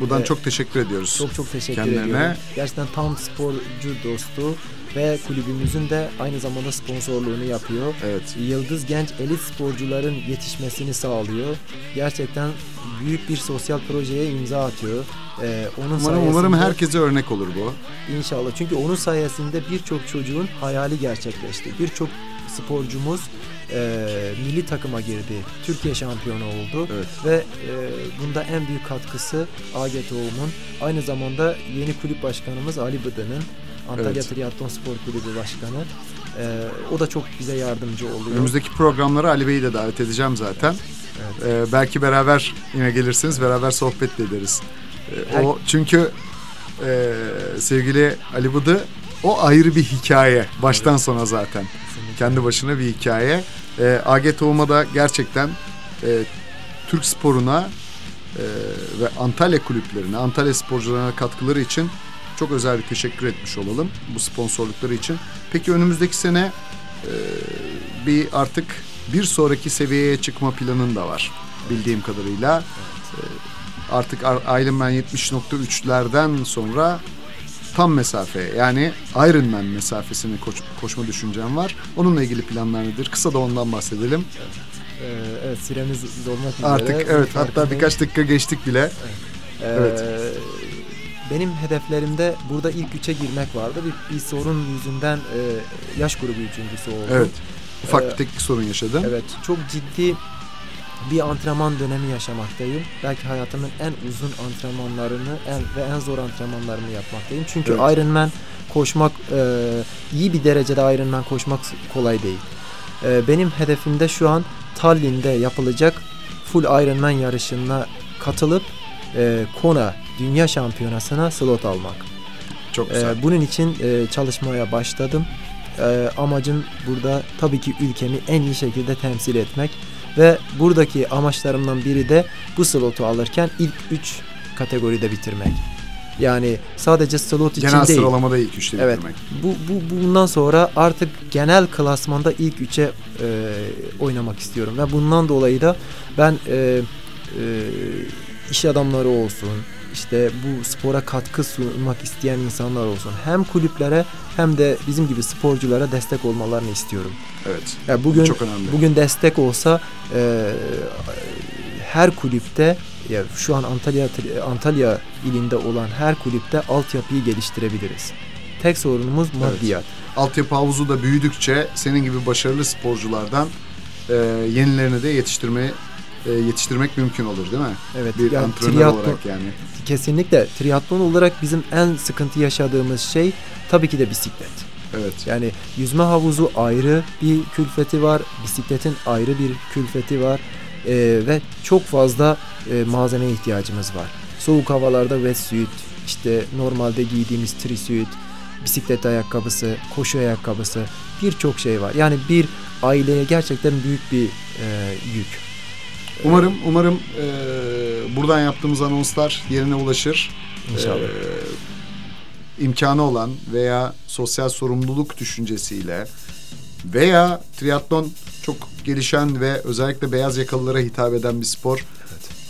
Buradan
Evet.
çok teşekkür ediyoruz.
Çok çok teşekkür
Kendilerine-
ediyorum. Gerçekten tam sporcu dostu ve kulübümüzün de aynı zamanda sponsorluğunu yapıyor.
Evet.
Yıldız genç elit sporcuların yetişmesini sağlıyor. Gerçekten büyük bir sosyal projeye imza atıyor. Ee, onun
Umarım,
sayesinde
umarım herkese örnek olur bu.
inşallah. Çünkü onun sayesinde birçok çocuğun hayali gerçekleşti. Birçok sporcumuz e, milli takıma girdi. Türkiye şampiyonu oldu.
Evet.
Ve e, bunda en büyük katkısı AG Tohum'un. Aynı zamanda yeni kulüp başkanımız Ali Bıdı'nın. Antalya
Evet.
Triathlon Spor Kulübü Başkanı. E, o da çok bize yardımcı oluyor.
Önümüzdeki programlara Ali Bey'i de davet edeceğim zaten.
Evet.
Ee, belki beraber yine gelirsiniz, beraber sohbet de ederiz.
Her-
O çünkü e, sevgili Ali Bıdı o ayrı bir hikaye baştan sona zaten.
Kesinlikle.
Kendi başına bir hikaye. Ee, AG Tohum'a da gerçekten e, Türk sporuna e, ve Antalya kulüplerine, Antalya sporcularına katkıları için çok özel bir teşekkür etmiş olalım bu sponsorlukları için. Peki önümüzdeki sene e, bir artık bir sonraki seviyeye çıkma planın da var bildiğim kadarıyla. E, artık Ar- Ironman 70.3'lerden sonra tam mesafe yani Ironman mesafesini koş- koşma düşüncem var. Onunla ilgili planlar nedir? Kısa da ondan bahsedelim.
E, evet süremiz dolmak üzere.
Artık evet hatta birkaç dakika geçtik bile.
E,
evet.
Benim hedeflerimde burada ilk üçe girmek vardı. Bir, bir sorun yüzünden e, yaş grubu üçüncüsü oldum.
Evet. Ufak
Ee,
bir teknik sorun yaşadın.
Evet, çok ciddi bir antrenman dönemi yaşamaktayım. Belki hayatımın en uzun antrenmanlarını en, ve en zor antrenmanlarımı yapmaktayım. Çünkü
Evet.
Ironman koşmak e, iyi bir derecede Ironman koşmak kolay değil. E, benim hedefimde şu an Tallinn'de yapılacak full Ironman yarışına katılıp e, Kona Dünya Şampiyonası'na slot almak.
Çok güzel.
Ee, bunun için e, çalışmaya başladım. Ee, amacım burada tabii ki ülkemi en iyi şekilde temsil etmek ve buradaki amaçlarımdan biri de bu slotu alırken ilk 3 kategoride bitirmek. Yani sadece slot için
Genel
değil.
sıralamada ilk üçte
Evet.
bitirmek.
Bu, bu bundan sonra artık genel klasmanda ilk 3'e e, oynamak istiyorum ve bundan dolayı da ben e, e, iş adamları olsun, işte bu spora katkı sunmak isteyen insanlar olsun. Hem kulüplere hem de bizim gibi sporculara destek olmalarını istiyorum.
Evet.
Yani bugün
Çok önemli.
bugün destek olsa e, her kulüpte ya şu an Antalya Antalya ilinde olan her kulüpte altyapıyı geliştirebiliriz. Tek sorunumuz maddiyat.
Altyapı havuzu da büyüdükçe senin gibi başarılı sporculardan e, yenilerini de yetiştirme e, yetiştirmek mümkün olur değil mi?
Evet.
Bir
yani
antrenör
triatlon-
olarak yani.
Kesinlikle triatlon olarak bizim en sıkıntı yaşadığımız şey tabii ki de bisiklet.
Evet.
Yani yüzme havuzu ayrı bir külfeti var, bisikletin ayrı bir külfeti var Ee, ve çok fazla e, malzemeye ihtiyacımız var. Soğuk havalarda wetsuit, işte normalde giydiğimiz trisuit, bisiklet ayakkabısı, koşu ayakkabısı birçok şey var. Yani bir aileye gerçekten büyük bir e, yük.
Umarım umarım e, buradan yaptığımız anonslar yerine ulaşır.
İnşallah.
Ee, imkanı olan veya sosyal sorumluluk düşüncesiyle veya triatlon çok gelişen ve özellikle beyaz yakalılara hitap eden bir spor.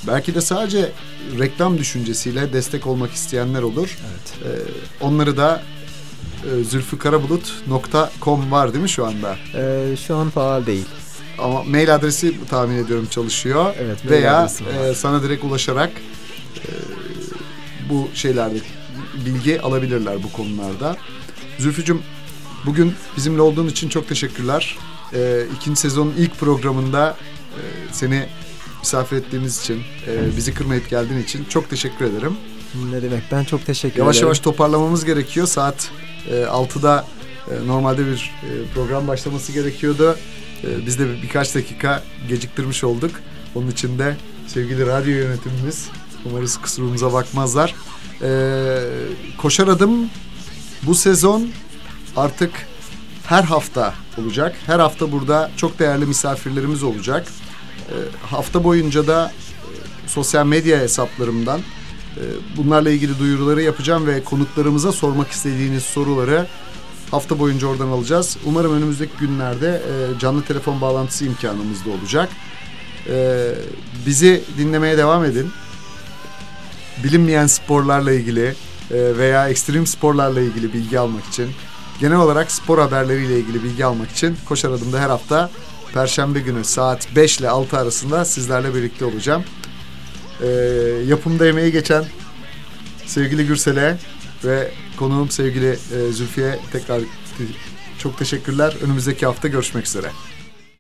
Belki de sadece reklam düşüncesiyle destek olmak isteyenler olur.
evet.
Ee, onları da e, zülfükarabulut.com var değil mi şu anda?
Ee, şu an faal değil.
Ama mail adresi tahmin ediyorum çalışıyor.
Evet.
Veya e, sana direkt ulaşarak e, bu şeylerde bilgi alabilirler bu konularda. Zülfücüm bugün bizimle olduğun için çok teşekkürler. E, ikinci sezonun ilk programında e, seni misafir ettiğimiz için, e, bizi kırmayıp geldiğin için çok teşekkür ederim.
Ne demek? Ben çok teşekkür
Yavaş
ederim.
yavaş toparlamamız gerekiyor. Saat e, 6'da E, normalde bir e, program başlaması gerekiyordu. E, biz de bir, birkaç dakika geciktirmiş olduk. Onun için de sevgili radyo yönetimimiz umarız kusurumuza bakmazlar. E, koşar adım bu sezon artık her hafta olacak. Her hafta burada çok değerli misafirlerimiz olacak. E, hafta boyunca da e, sosyal medya hesaplarımdan e, bunlarla ilgili duyuruları yapacağım ve konuklarımıza sormak istediğiniz soruları hafta boyunca oradan alacağız. Umarım önümüzdeki günlerde e, canlı telefon bağlantısı imkanımız da olacak. E, bizi dinlemeye devam edin. Bilinmeyen sporlarla ilgili e, veya ekstrem sporlarla ilgili bilgi almak için, genel olarak spor haberleriyle ilgili bilgi almak için Koşar Adım'da her hafta Perşembe günü saat 5 ile 6 arasında sizlerle birlikte olacağım. E, yapımda emeği geçen sevgili Gürsel'e ve konuğum sevgili e, Zülfiye tekrar çok teşekkürler. Önümüzdeki hafta görüşmek üzere.